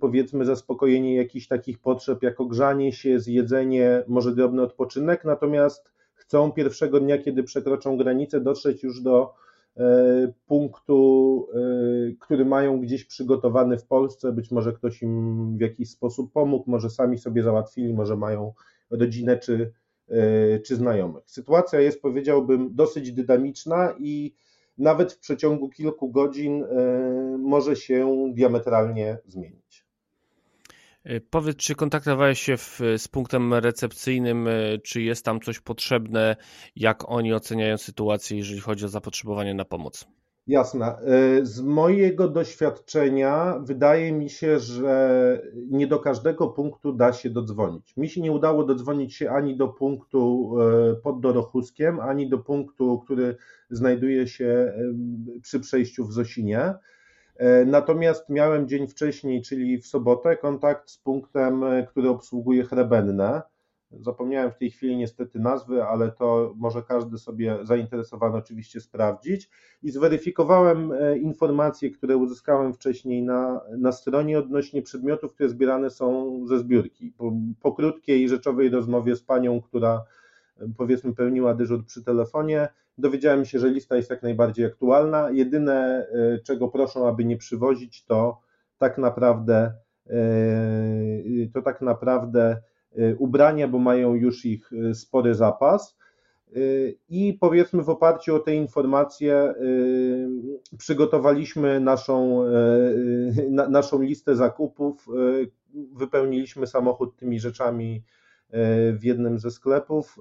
powiedzmy zaspokojenie jakichś takich potrzeb, jak ogrzanie się, zjedzenie, może drobny odpoczynek, natomiast chcą pierwszego dnia, kiedy przekroczą granicę, dotrzeć już do E, punktu, e, który mają gdzieś przygotowany w Polsce. Być może ktoś im w jakiś sposób pomógł, może sami sobie załatwili, może mają rodzinę czy, e, czy znajomych. Sytuacja jest, powiedziałbym, dosyć dynamiczna i nawet w przeciągu kilku godzin może się diametralnie zmienić. E, powiedz, czy kontaktowałeś się w, z punktem recepcyjnym, e, czy jest tam coś potrzebne, jak oni oceniają sytuację, jeżeli chodzi o zapotrzebowanie na pomoc? Jasne. E, z mojego doświadczenia wydaje mi się, że nie do każdego punktu da się dodzwonić. Mi się nie udało dodzwonić się ani do punktu pod Dorochuskiem, ani do punktu, który znajduje się przy przejściu w Zosinie. E, natomiast miałem dzień wcześniej, czyli w sobotę, kontakt z punktem, e, który obsługuje Chrebenne. Zapomniałem w tej chwili niestety nazwy, ale to może każdy sobie zainteresowany oczywiście sprawdzić. I zweryfikowałem e, informacje, które uzyskałem wcześniej na, na stronie odnośnie przedmiotów, które zbierane są ze zbiórki. Po, po krótkiej rzeczowej rozmowie z panią, która powiedzmy pełniła dyżur przy telefonie, Dowiedziałem się, że lista jest jak najbardziej aktualna. Jedyne, e, czego proszą, aby nie przywozić, to tak naprawdę e, to tak naprawdę e, ubrania, bo mają już ich spory zapas. I powiedzmy, w oparciu o te informacje przygotowaliśmy naszą, naszą listę zakupów, wypełniliśmy samochód tymi rzeczami w jednym ze sklepów.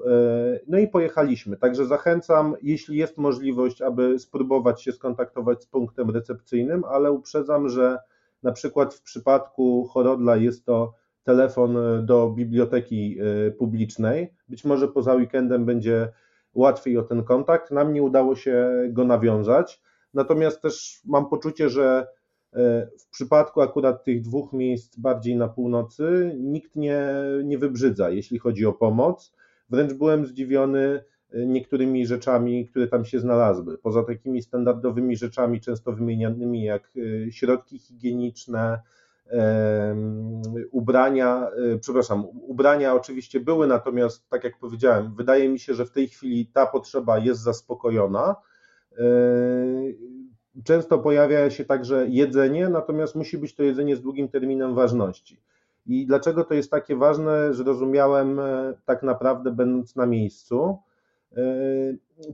No i pojechaliśmy. Także zachęcam, jeśli jest możliwość, aby spróbować się skontaktować z punktem recepcyjnym, ale uprzedzam, że na przykład w przypadku Chorodla jest to telefon do biblioteki e, publicznej. Być może poza weekendem będzie łatwiej o ten kontakt. Nam nie udało się go nawiązać. Natomiast też mam poczucie, że E, w przypadku akurat tych dwóch miejsc bardziej na północy nikt nie, nie wybrzydza, jeśli chodzi o pomoc. Wręcz byłem zdziwiony e, niektórymi rzeczami, które tam się znalazły. Poza takimi standardowymi rzeczami, często wymienianymi jak e, środki higieniczne, ubrania, przepraszam, ubrania oczywiście były, natomiast tak jak powiedziałem, wydaje mi się, że w tej chwili ta potrzeba jest zaspokojona. Często pojawia się także jedzenie, natomiast musi być to jedzenie z długim terminem ważności. I dlaczego to jest takie ważne, zrozumiałem e, tak naprawdę będąc na miejscu, e,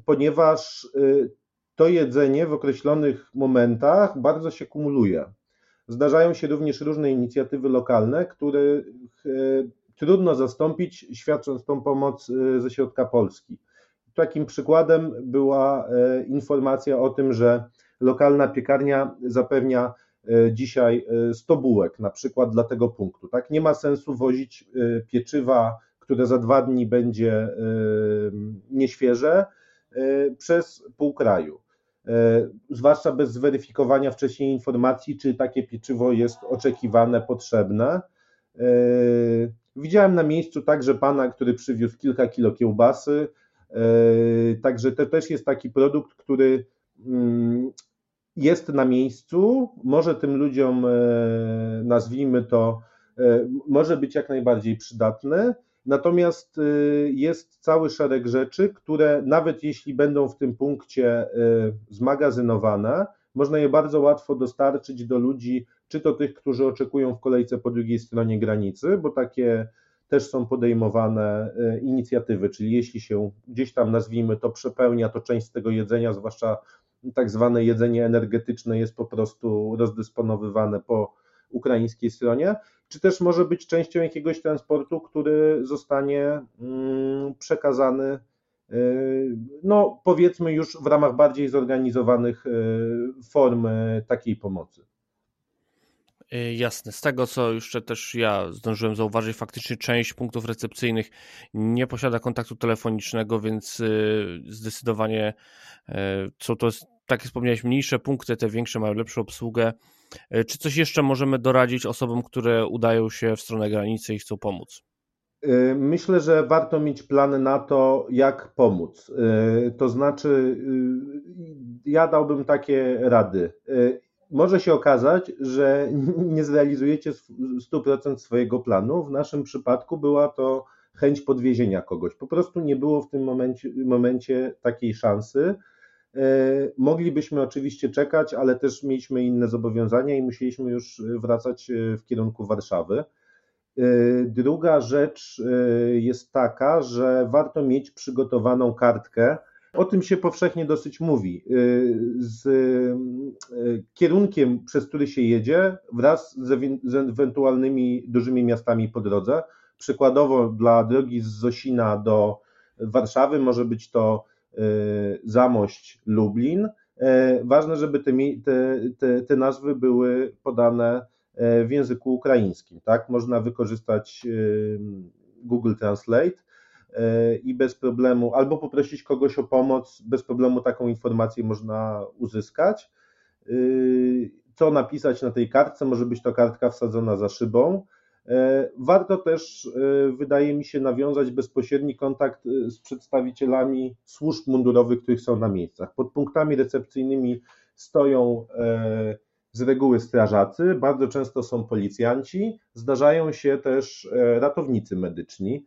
ponieważ e, to jedzenie w określonych momentach bardzo się kumuluje. Zdarzają się również różne inicjatywy lokalne, których trudno zastąpić, świadcząc tą pomoc ze środka Polski. Takim przykładem była informacja o tym, że lokalna piekarnia zapewnia e, dzisiaj 100 e, bułek, na przykład dla tego punktu. Tak? Nie ma sensu wozić e, pieczywa, które za dwa dni będzie nieświeże, przez pół kraju. Zwłaszcza bez zweryfikowania wcześniej informacji, czy takie pieczywo jest oczekiwane, potrzebne. Widziałem na miejscu także pana, który przywiózł kilka kilo kiełbasy. Także to też jest taki produkt, który mm, jest na miejscu, może tym ludziom, e, nazwijmy to, e, może być jak najbardziej przydatny, natomiast e, jest cały szereg rzeczy, które nawet jeśli będą w tym punkcie zmagazynowane, można je bardzo łatwo dostarczyć do ludzi, czy to tych, którzy oczekują w kolejce po drugiej stronie granicy, bo takie też są podejmowane e, inicjatywy, czyli jeśli się gdzieś tam nazwijmy to przepełnia, to część z tego jedzenia, zwłaszcza tak zwane jedzenie energetyczne jest po prostu rozdysponowywane po ukraińskiej stronie, czy też może być częścią jakiegoś transportu, który zostanie mm, przekazany, e, no powiedzmy już w ramach bardziej zorganizowanych e, form takiej pomocy. Y, jasne. Z tego, co jeszcze też ja zdążyłem zauważyć, faktycznie część punktów recepcyjnych nie posiada kontaktu telefonicznego, więc y, zdecydowanie co y, to jest, tak jak wspomniałeś, mniejsze punkty, te większe mają lepszą obsługę. Czy coś jeszcze możemy doradzić osobom, które udają się w stronę granicy i chcą pomóc? Myślę, że warto mieć plany na to, jak pomóc. To znaczy, ja dałbym takie rady może się okazać, że nie zrealizujecie 100% swojego planu. W naszym przypadku była to chęć podwiezienia kogoś. Po prostu nie było w tym momencie, momencie takiej szansy. E, moglibyśmy oczywiście czekać, ale też mieliśmy inne zobowiązania i musieliśmy już wracać e, w kierunku Warszawy. E, druga rzecz jest taka, że warto mieć przygotowaną kartkę o tym się powszechnie dosyć mówi. Z kierunkiem, przez który się jedzie, wraz z ewentualnymi dużymi miastami po drodze. Przykładowo dla drogi z Zosina do Warszawy może być to Zamość Lublin. Ważne, żeby te, te, te nazwy były podane w języku ukraińskim. Tak? Można wykorzystać Google Translate E, i bez problemu, albo poprosić kogoś o pomoc, bez problemu taką informację można uzyskać. E, co napisać na tej kartce? Może być to kartka wsadzona za szybą. E, warto też, wydaje mi się, nawiązać bezpośredni kontakt z przedstawicielami służb mundurowych, których są na miejscach. Pod punktami recepcyjnymi stoją z reguły strażacy, bardzo często są policjanci, zdarzają się też ratownicy medyczni.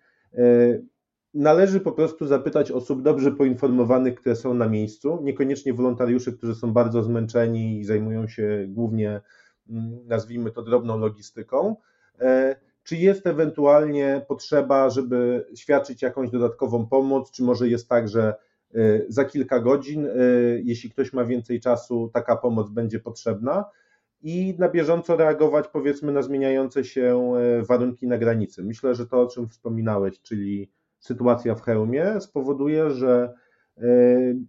Należy po prostu zapytać osób dobrze poinformowanych, które są na miejscu, niekoniecznie wolontariuszy, którzy są bardzo zmęczeni i zajmują się głównie, mm, nazwijmy to, drobną logistyką. E, czy jest ewentualnie potrzeba, żeby świadczyć jakąś dodatkową pomoc, czy może jest tak, że e, za kilka godzin, e, jeśli ktoś ma więcej czasu, taka pomoc będzie potrzebna i na bieżąco reagować, powiedzmy, na zmieniające się warunki na granicy. Myślę, że to, o czym wspominałeś, czyli sytuacja w hełmie spowoduje, że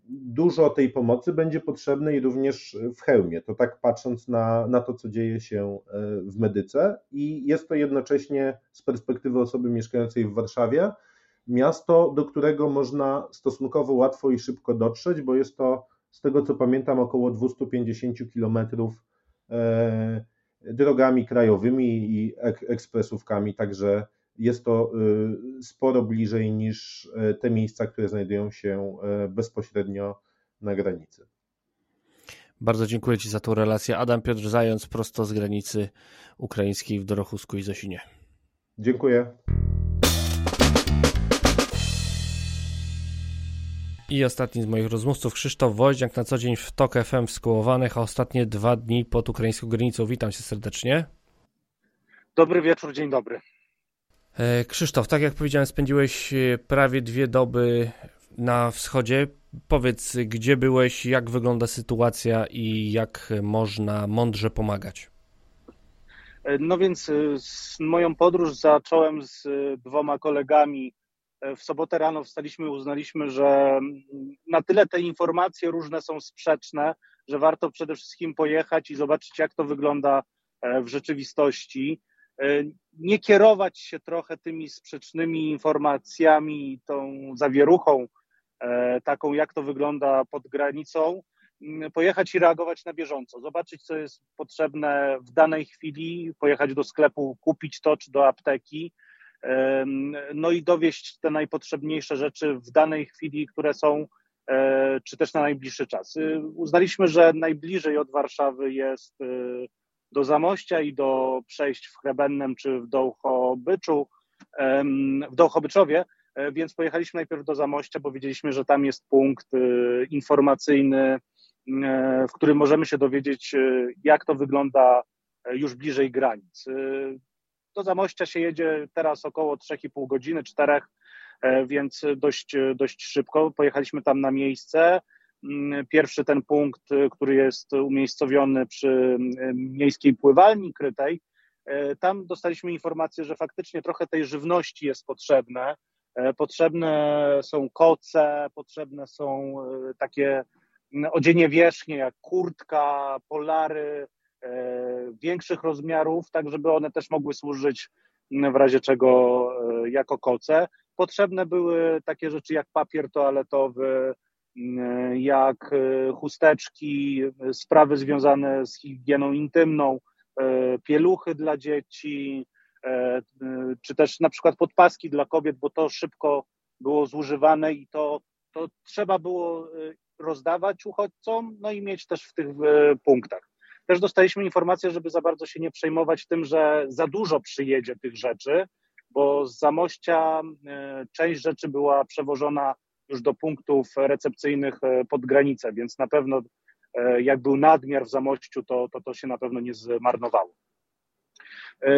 dużo tej pomocy będzie potrzebnej również w hełmie. To tak patrząc na, na to, co dzieje się e, w medyce, i jest to jednocześnie z perspektywy osoby mieszkającej w Warszawie miasto, do którego można stosunkowo łatwo i szybko dotrzeć, bo jest to, z tego co pamiętam, około 250 kilometrów e, drogami krajowymi i ekspresówkami, także jest to y, sporo bliżej niż y, te miejsca, które znajdują się y, bezpośrednio na granicy. Bardzo dziękuję Ci za tą relację. Adam Piotr Zając prosto z granicy ukraińskiej w Dorochusku i Zosinie. Dziękuję. I ostatni z moich rozmówców, Krzysztof Woździak, na co dzień w TOK FM w Skołowanych, a ostatnie dwa dni pod ukraińską granicą. Witam Cię serdecznie. Dobry wieczór, dzień dobry. E, Krzysztof, tak jak powiedziałem, spędziłeś e, prawie dwie doby na wschodzie. Powiedz, gdzie byłeś, jak wygląda sytuacja i jak można mądrze pomagać? E, no więc moją podróż zacząłem z dwoma kolegami. W sobotę rano wstaliśmy, uznaliśmy, że na tyle te informacje różne są sprzeczne, że warto przede wszystkim pojechać i zobaczyć, jak to wygląda w rzeczywistości. E, nie kierować się trochę tymi sprzecznymi informacjami, tą zawieruchą, e, taką jak to wygląda pod granicą, pojechać i reagować na bieżąco, zobaczyć, co jest potrzebne w danej chwili, pojechać do sklepu, kupić to czy do apteki, no i dowieść te najpotrzebniejsze rzeczy w danej chwili, które są, e, czy też na najbliższy czas. Uznaliśmy, że najbliżej od Warszawy jest do Zamościa i do przejść w Chrebennem czy w Dołchobyczu, w Dołchobyczowie, e, więc pojechaliśmy najpierw do Zamościa, bo wiedzieliśmy, że tam jest punkt y, informacyjny w którym możemy się dowiedzieć, jak to wygląda już bliżej granic. Do Zamościa się jedzie teraz około 3,5 godziny, 4, więc dość, dość szybko. Pojechaliśmy tam na miejsce. Mm, pierwszy ten punkt, który jest umiejscowiony przy miejskiej pływalni krytej, E, tam dostaliśmy informację, że faktycznie trochę tej żywności jest potrzebne. Potrzebne są koce, potrzebne są takie odzienie wierzchnie jak kurtka, polary większych rozmiarów, tak żeby one też mogły służyć w razie czego jako koce. Potrzebne były takie rzeczy jak papier toaletowy, jak chusteczki, sprawy związane z higieną intymną, E, pieluchy dla dzieci, e, e, czy też na przykład podpaski dla kobiet, bo to szybko było zużywane i to, to trzeba było rozdawać uchodźcom, no i mieć też w tych punktach. Też dostaliśmy informację, żeby za bardzo się nie przejmować tym, że za dużo przyjedzie tych rzeczy, bo z Zamościa część rzeczy była przewożona już do punktów recepcyjnych pod granicę, więc na pewno E, jak był nadmiar w Zamościu, to, to, to się na pewno nie zmarnowało. E,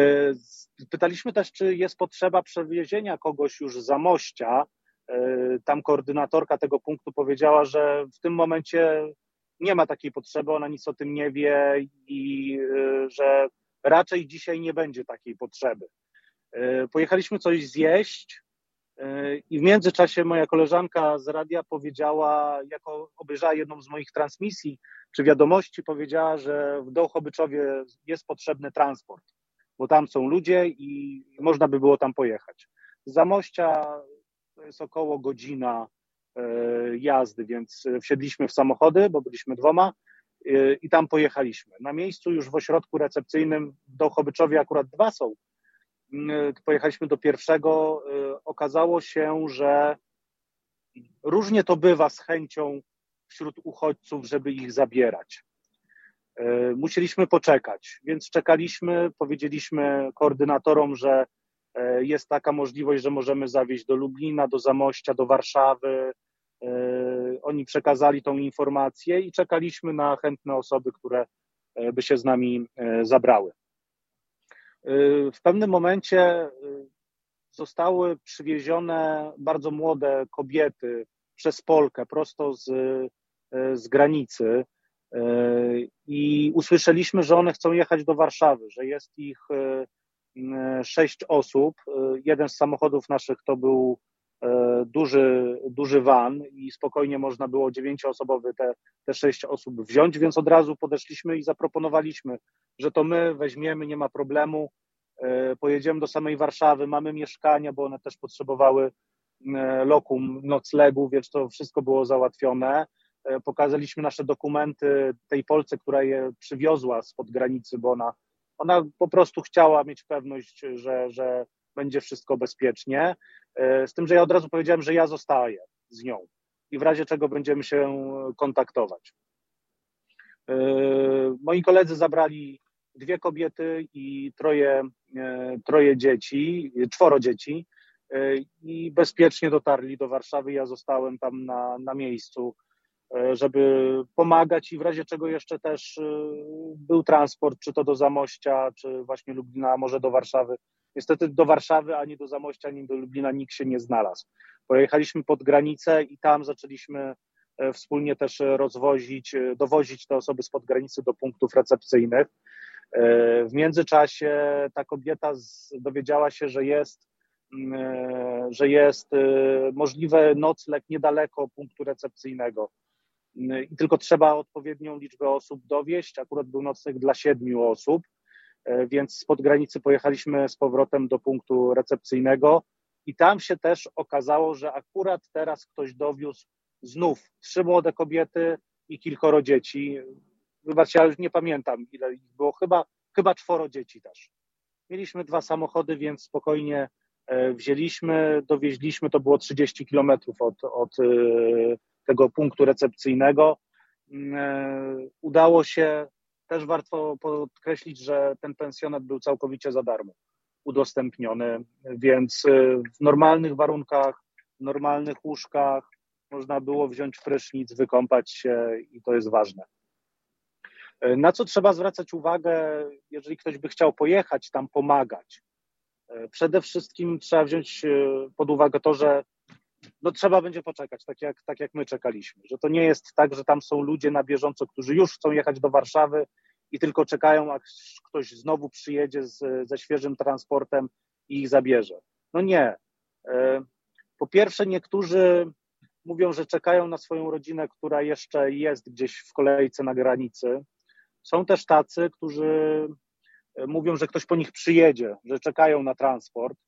pytaliśmy też, czy jest potrzeba przewiezienia kogoś już z Zamościa. E, tam koordynatorka tego punktu powiedziała, że w tym momencie nie ma takiej potrzeby, ona nic o tym nie wie i że raczej dzisiaj nie będzie takiej potrzeby. Pojechaliśmy coś zjeść, i w międzyczasie moja koleżanka z radia powiedziała, jako obejrzała jedną z moich transmisji czy wiadomości, powiedziała, że w Dołchobyczowie jest potrzebny transport, bo tam są ludzie i można by było tam pojechać. Z Zamościa to jest około godzina e, jazdy, więc wsiedliśmy w samochody, bo byliśmy dwoma e, i tam pojechaliśmy. Na miejscu już w ośrodku recepcyjnym w Dołchobyczowie akurat dwa są, pojechaliśmy do pierwszego, y, okazało się, że różnie to bywa z chęcią wśród uchodźców, żeby ich zabierać. Y, musieliśmy poczekać, więc czekaliśmy, powiedzieliśmy koordynatorom, że jest taka możliwość, że możemy zawieźć do Lublina, do Zamościa, do Warszawy. Oni przekazali tą informację i czekaliśmy na chętne osoby, które by się z nami zabrały. Y, w pewnym momencie y, zostały przywiezione bardzo młode kobiety przez Polkę prosto z, y, z granicy i usłyszeliśmy, że one chcą jechać do Warszawy, że jest ich sześć osób. Jeden z samochodów naszych to był duży, duży van i spokojnie można było dziewięcioosobowy te, te sześć osób wziąć, więc od razu podeszliśmy i zaproponowaliśmy, że to my weźmiemy, nie ma problemu, e, pojedziemy do samej Warszawy, mamy mieszkania, bo one też potrzebowały e, lokum, noclegu, więc to wszystko było załatwione. E, pokazaliśmy nasze dokumenty tej Polce, która je przywiozła spod granicy, bo ona, ona po prostu chciała mieć pewność, że, że będzie wszystko bezpiecznie. Z tym, że ja od razu powiedziałem, że ja zostaję z nią i w razie czego będziemy się kontaktować. Moi koledzy zabrali dwie kobiety i troje, e, troje dzieci, czworo dzieci e, i bezpiecznie dotarli do Warszawy. Ja zostałem tam na, na miejscu, e, żeby pomagać i w razie czego jeszcze też był transport, czy to do Zamościa, czy właśnie Lublina, może do Warszawy. Niestety do Warszawy, ani do Zamościa, ani do Lublina nikt się nie znalazł. Pojechaliśmy pod granicę i tam zaczęliśmy wspólnie też rozwozić, dowozić te osoby spod granicy do punktów recepcyjnych. E, w międzyczasie ta kobieta dowiedziała się, że jest, mm, e, że jest e, możliwy nocleg niedaleko punktu recepcyjnego. Mm, I tylko trzeba odpowiednią liczbę osób dowieść. Akurat był nocleg dla siedmiu osób, więc spod granicy pojechaliśmy z powrotem do punktu recepcyjnego. I tam się też okazało, że akurat teraz ktoś dowiózł znów trzy młode kobiety i kilkoro dzieci. Wybaczcie, ja już nie pamiętam, ile ich było, chyba, chyba czworo dzieci też. Mieliśmy dwa samochody, więc spokojnie e, wzięliśmy, dowieźliśmy, to było 30 kilometrów od, od e, tego punktu recepcyjnego. Mm, e, udało się, też warto podkreślić, że ten pensjonat był całkowicie za darmo udostępniony, więc w normalnych warunkach, w normalnych łóżkach, można było wziąć prysznic, wykąpać się i to jest ważne. E, na co trzeba zwracać uwagę, jeżeli ktoś by chciał pojechać tam pomagać? E, przede wszystkim trzeba wziąć pod uwagę to, że no trzeba będzie poczekać, tak jak, tak jak my czekaliśmy. Że to nie jest tak, że tam są ludzie na bieżąco, którzy już chcą jechać do Warszawy i tylko czekają, aż ktoś znowu przyjedzie z, ze świeżym transportem i ich zabierze. No nie. Po pierwsze, niektórzy mówią, że czekają na swoją rodzinę, która jeszcze jest gdzieś w kolejce na granicy. Są też tacy, którzy e, mówią, że ktoś po nich przyjedzie, że czekają na transport,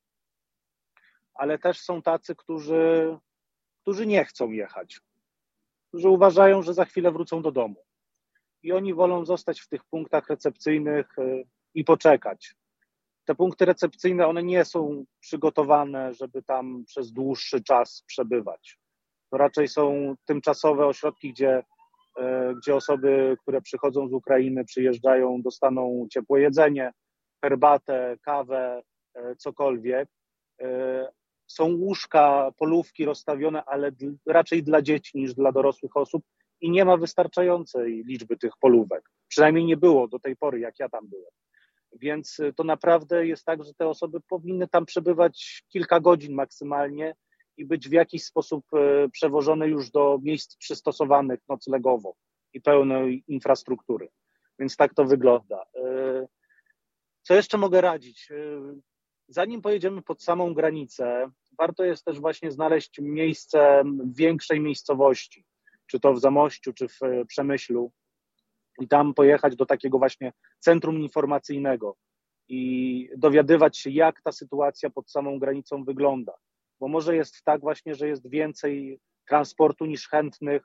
ale też są tacy, którzy, którzy nie chcą jechać, którzy uważają, że za chwilę wrócą do domu. I oni wolą zostać w tych punktach recepcyjnych e, i poczekać. Te punkty recepcyjne, one nie są przygotowane, żeby tam przez dłuższy czas przebywać. To raczej są tymczasowe ośrodki, gdzie E, gdzie osoby, które przychodzą z Ukrainy, przyjeżdżają, dostaną ciepłe jedzenie, herbatę, kawę, e, cokolwiek. Są łóżka, polówki rozstawione, ale raczej dla dzieci niż dla dorosłych osób i nie ma wystarczającej liczby tych polówek. Przynajmniej nie było do tej pory, jak ja tam byłem. Więc to naprawdę jest tak, że te osoby powinny tam przebywać kilka godzin maksymalnie i być w jakiś sposób e, przewożone już do miejsc przystosowanych noclegowo i pełnej infrastruktury. Więc tak to wygląda. E, co jeszcze mogę radzić? E, zanim pojedziemy pod samą granicę, warto jest też właśnie znaleźć miejsce w większej miejscowości, czy to w Zamościu, czy w Przemyślu, i tam pojechać do takiego właśnie centrum informacyjnego i dowiadywać się, jak ta sytuacja pod samą granicą wygląda bo może jest tak właśnie, że jest więcej transportu niż chętnych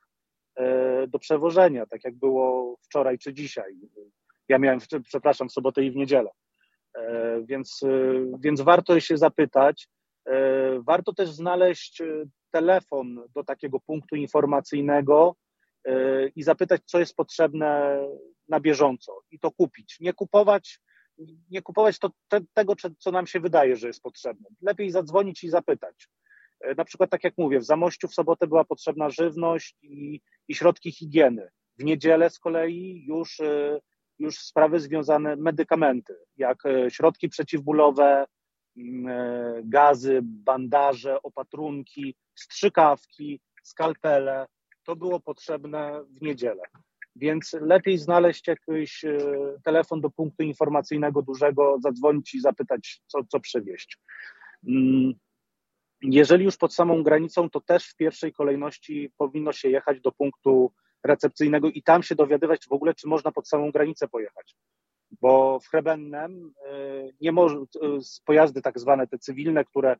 e, do przewożenia, tak jak było wczoraj czy dzisiaj. Ja miałem, przepraszam, w sobotę i w niedzielę. E, więc, e, więc warto się zapytać. Warto też znaleźć telefon do takiego punktu informacyjnego i zapytać, co jest potrzebne na bieżąco i to kupić. Nie kupować nie kupować to, te, tego, co nam się wydaje, że jest potrzebne. Lepiej zadzwonić i zapytać. E, na przykład, tak jak mówię, w Zamościu w sobotę była potrzebna żywność i, i środki higieny. W niedzielę z kolei już, e, już sprawy związane, medykamenty, jak e, środki przeciwbólowe, mm, gazy, bandaże, opatrunki, strzykawki, skalpele. To było potrzebne w niedzielę. Więc lepiej znaleźć jakiś e, telefon do punktu informacyjnego dużego, zadzwonić i zapytać, co, co przywieźć. Mm, jeżeli już pod samą granicą, to też w pierwszej kolejności powinno się jechać do punktu recepcyjnego i tam się dowiadywać w ogóle, czy można pod samą granicę pojechać. Bo w Hrebennem e, nie może, e, pojazdy tak zwane, te cywilne, które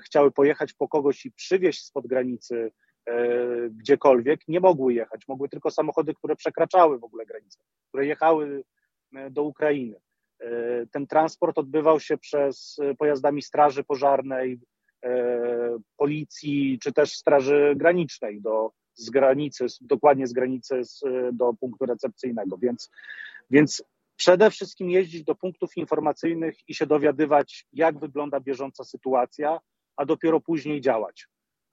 chciały pojechać po kogoś i przywieźć spod granicy E, gdziekolwiek, nie mogły jechać. Mogły tylko samochody, które przekraczały w ogóle granicę, które jechały e, do Ukrainy. E, ten transport odbywał się przez pojazdami Straży Pożarnej, policji czy też Straży Granicznej do, z granicy, dokładnie z granicy z, do punktu recepcyjnego. Więc, więc przede wszystkim jeździć do punktów informacyjnych i się dowiadywać, jak wygląda bieżąca sytuacja, a dopiero później działać.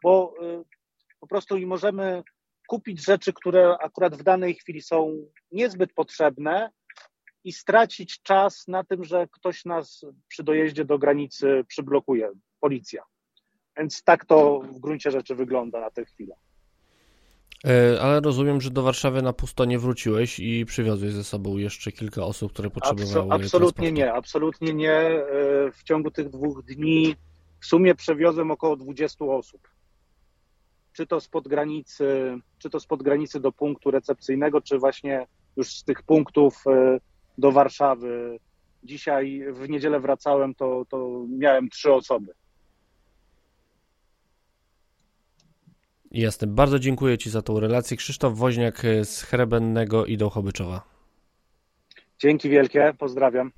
Bo po prostu i możemy kupić rzeczy, które akurat w danej chwili są niezbyt potrzebne i stracić czas na tym, że ktoś nas przy dojeździe do granicy przyblokuje, policja. Więc tak to w gruncie rzeczy wygląda na tę chwilę. E, ale rozumiem, że do Warszawy na pusto nie wróciłeś i przywiozłeś ze sobą jeszcze kilka osób, które potrzebowały Absol Absolutnie nie, absolutnie nie. E, w ciągu tych dwóch dni w sumie przewiozłem około 20 osób czy to spod granicy, czy to spod granicy do punktu recepcyjnego, czy właśnie już z tych punktów e, do Warszawy. Dzisiaj w niedzielę wracałem, to, to miałem trzy osoby. Jasne. Bardzo dziękuję Ci za tą relację. Krzysztof Woźniak z Chrebennego i Dołchobyczowa. Dzięki wielkie, pozdrawiam.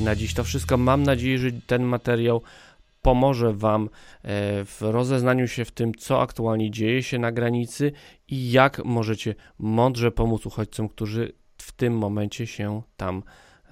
Na dziś to wszystko. Mam nadzieję, że ten materiał pomoże Wam e, w rozeznaniu się w tym, co aktualnie dzieje się na granicy i jak możecie mądrze pomóc uchodźcom, którzy w tym momencie się tam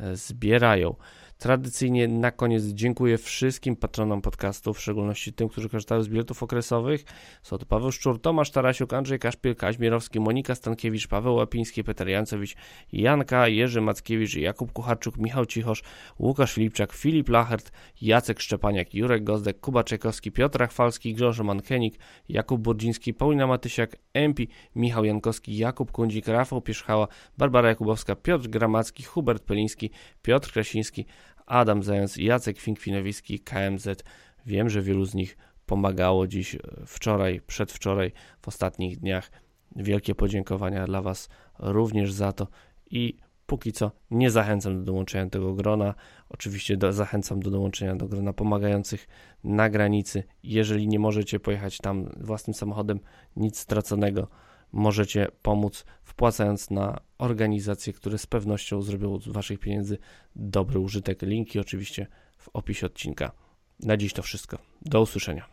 e, zbierają. Tradycyjnie na koniec dziękuję wszystkim patronom podcastu, w szczególności tym, którzy korzystają z biletów okresowych. Są to Paweł Szczur, Tomasz Tarasiuk, Andrzej Kaszpiel, Kaźmierowski, Monika Stankiewicz, Paweł Łapiński, Peter Jancewicz, Janka, Jerzy Mackiewicz, Jakub Kucharczuk, Michał Cichosz, Łukasz Filipczak, Filip Lachert, Jacek Szczepaniak, Jurek Gozdek, Kuba Czajkowski, Piotr Chwalski, Grzegorz Mankenik, Jakub Burdziński, Paulina Matysiak, Empi, Michał Jankowski, Jakub Kundzik, Rafał Pierzchała, Barbara Jakubowska, Piotr Gramacki, Hubert Peliński, Piotr Krasiński, Adam Zając, Jacek Finkwinowicki, KMZ. Wiem, że wielu z nich pomagało dziś, wczoraj, przedwczoraj, w ostatnich dniach. Wielkie podziękowania dla Was również za to i póki co nie zachęcam do dołączenia do tego grona. Oczywiście do, zachęcam do dołączenia do grona pomagających na granicy. Jeżeli nie możecie pojechać tam własnym samochodem, nic straconego możecie pomóc wpłacając na organizacje, które z pewnością zrobią z Waszych pieniędzy dobry użytek. Linki oczywiście w opisie odcinka. Na dziś to wszystko. Do usłyszenia.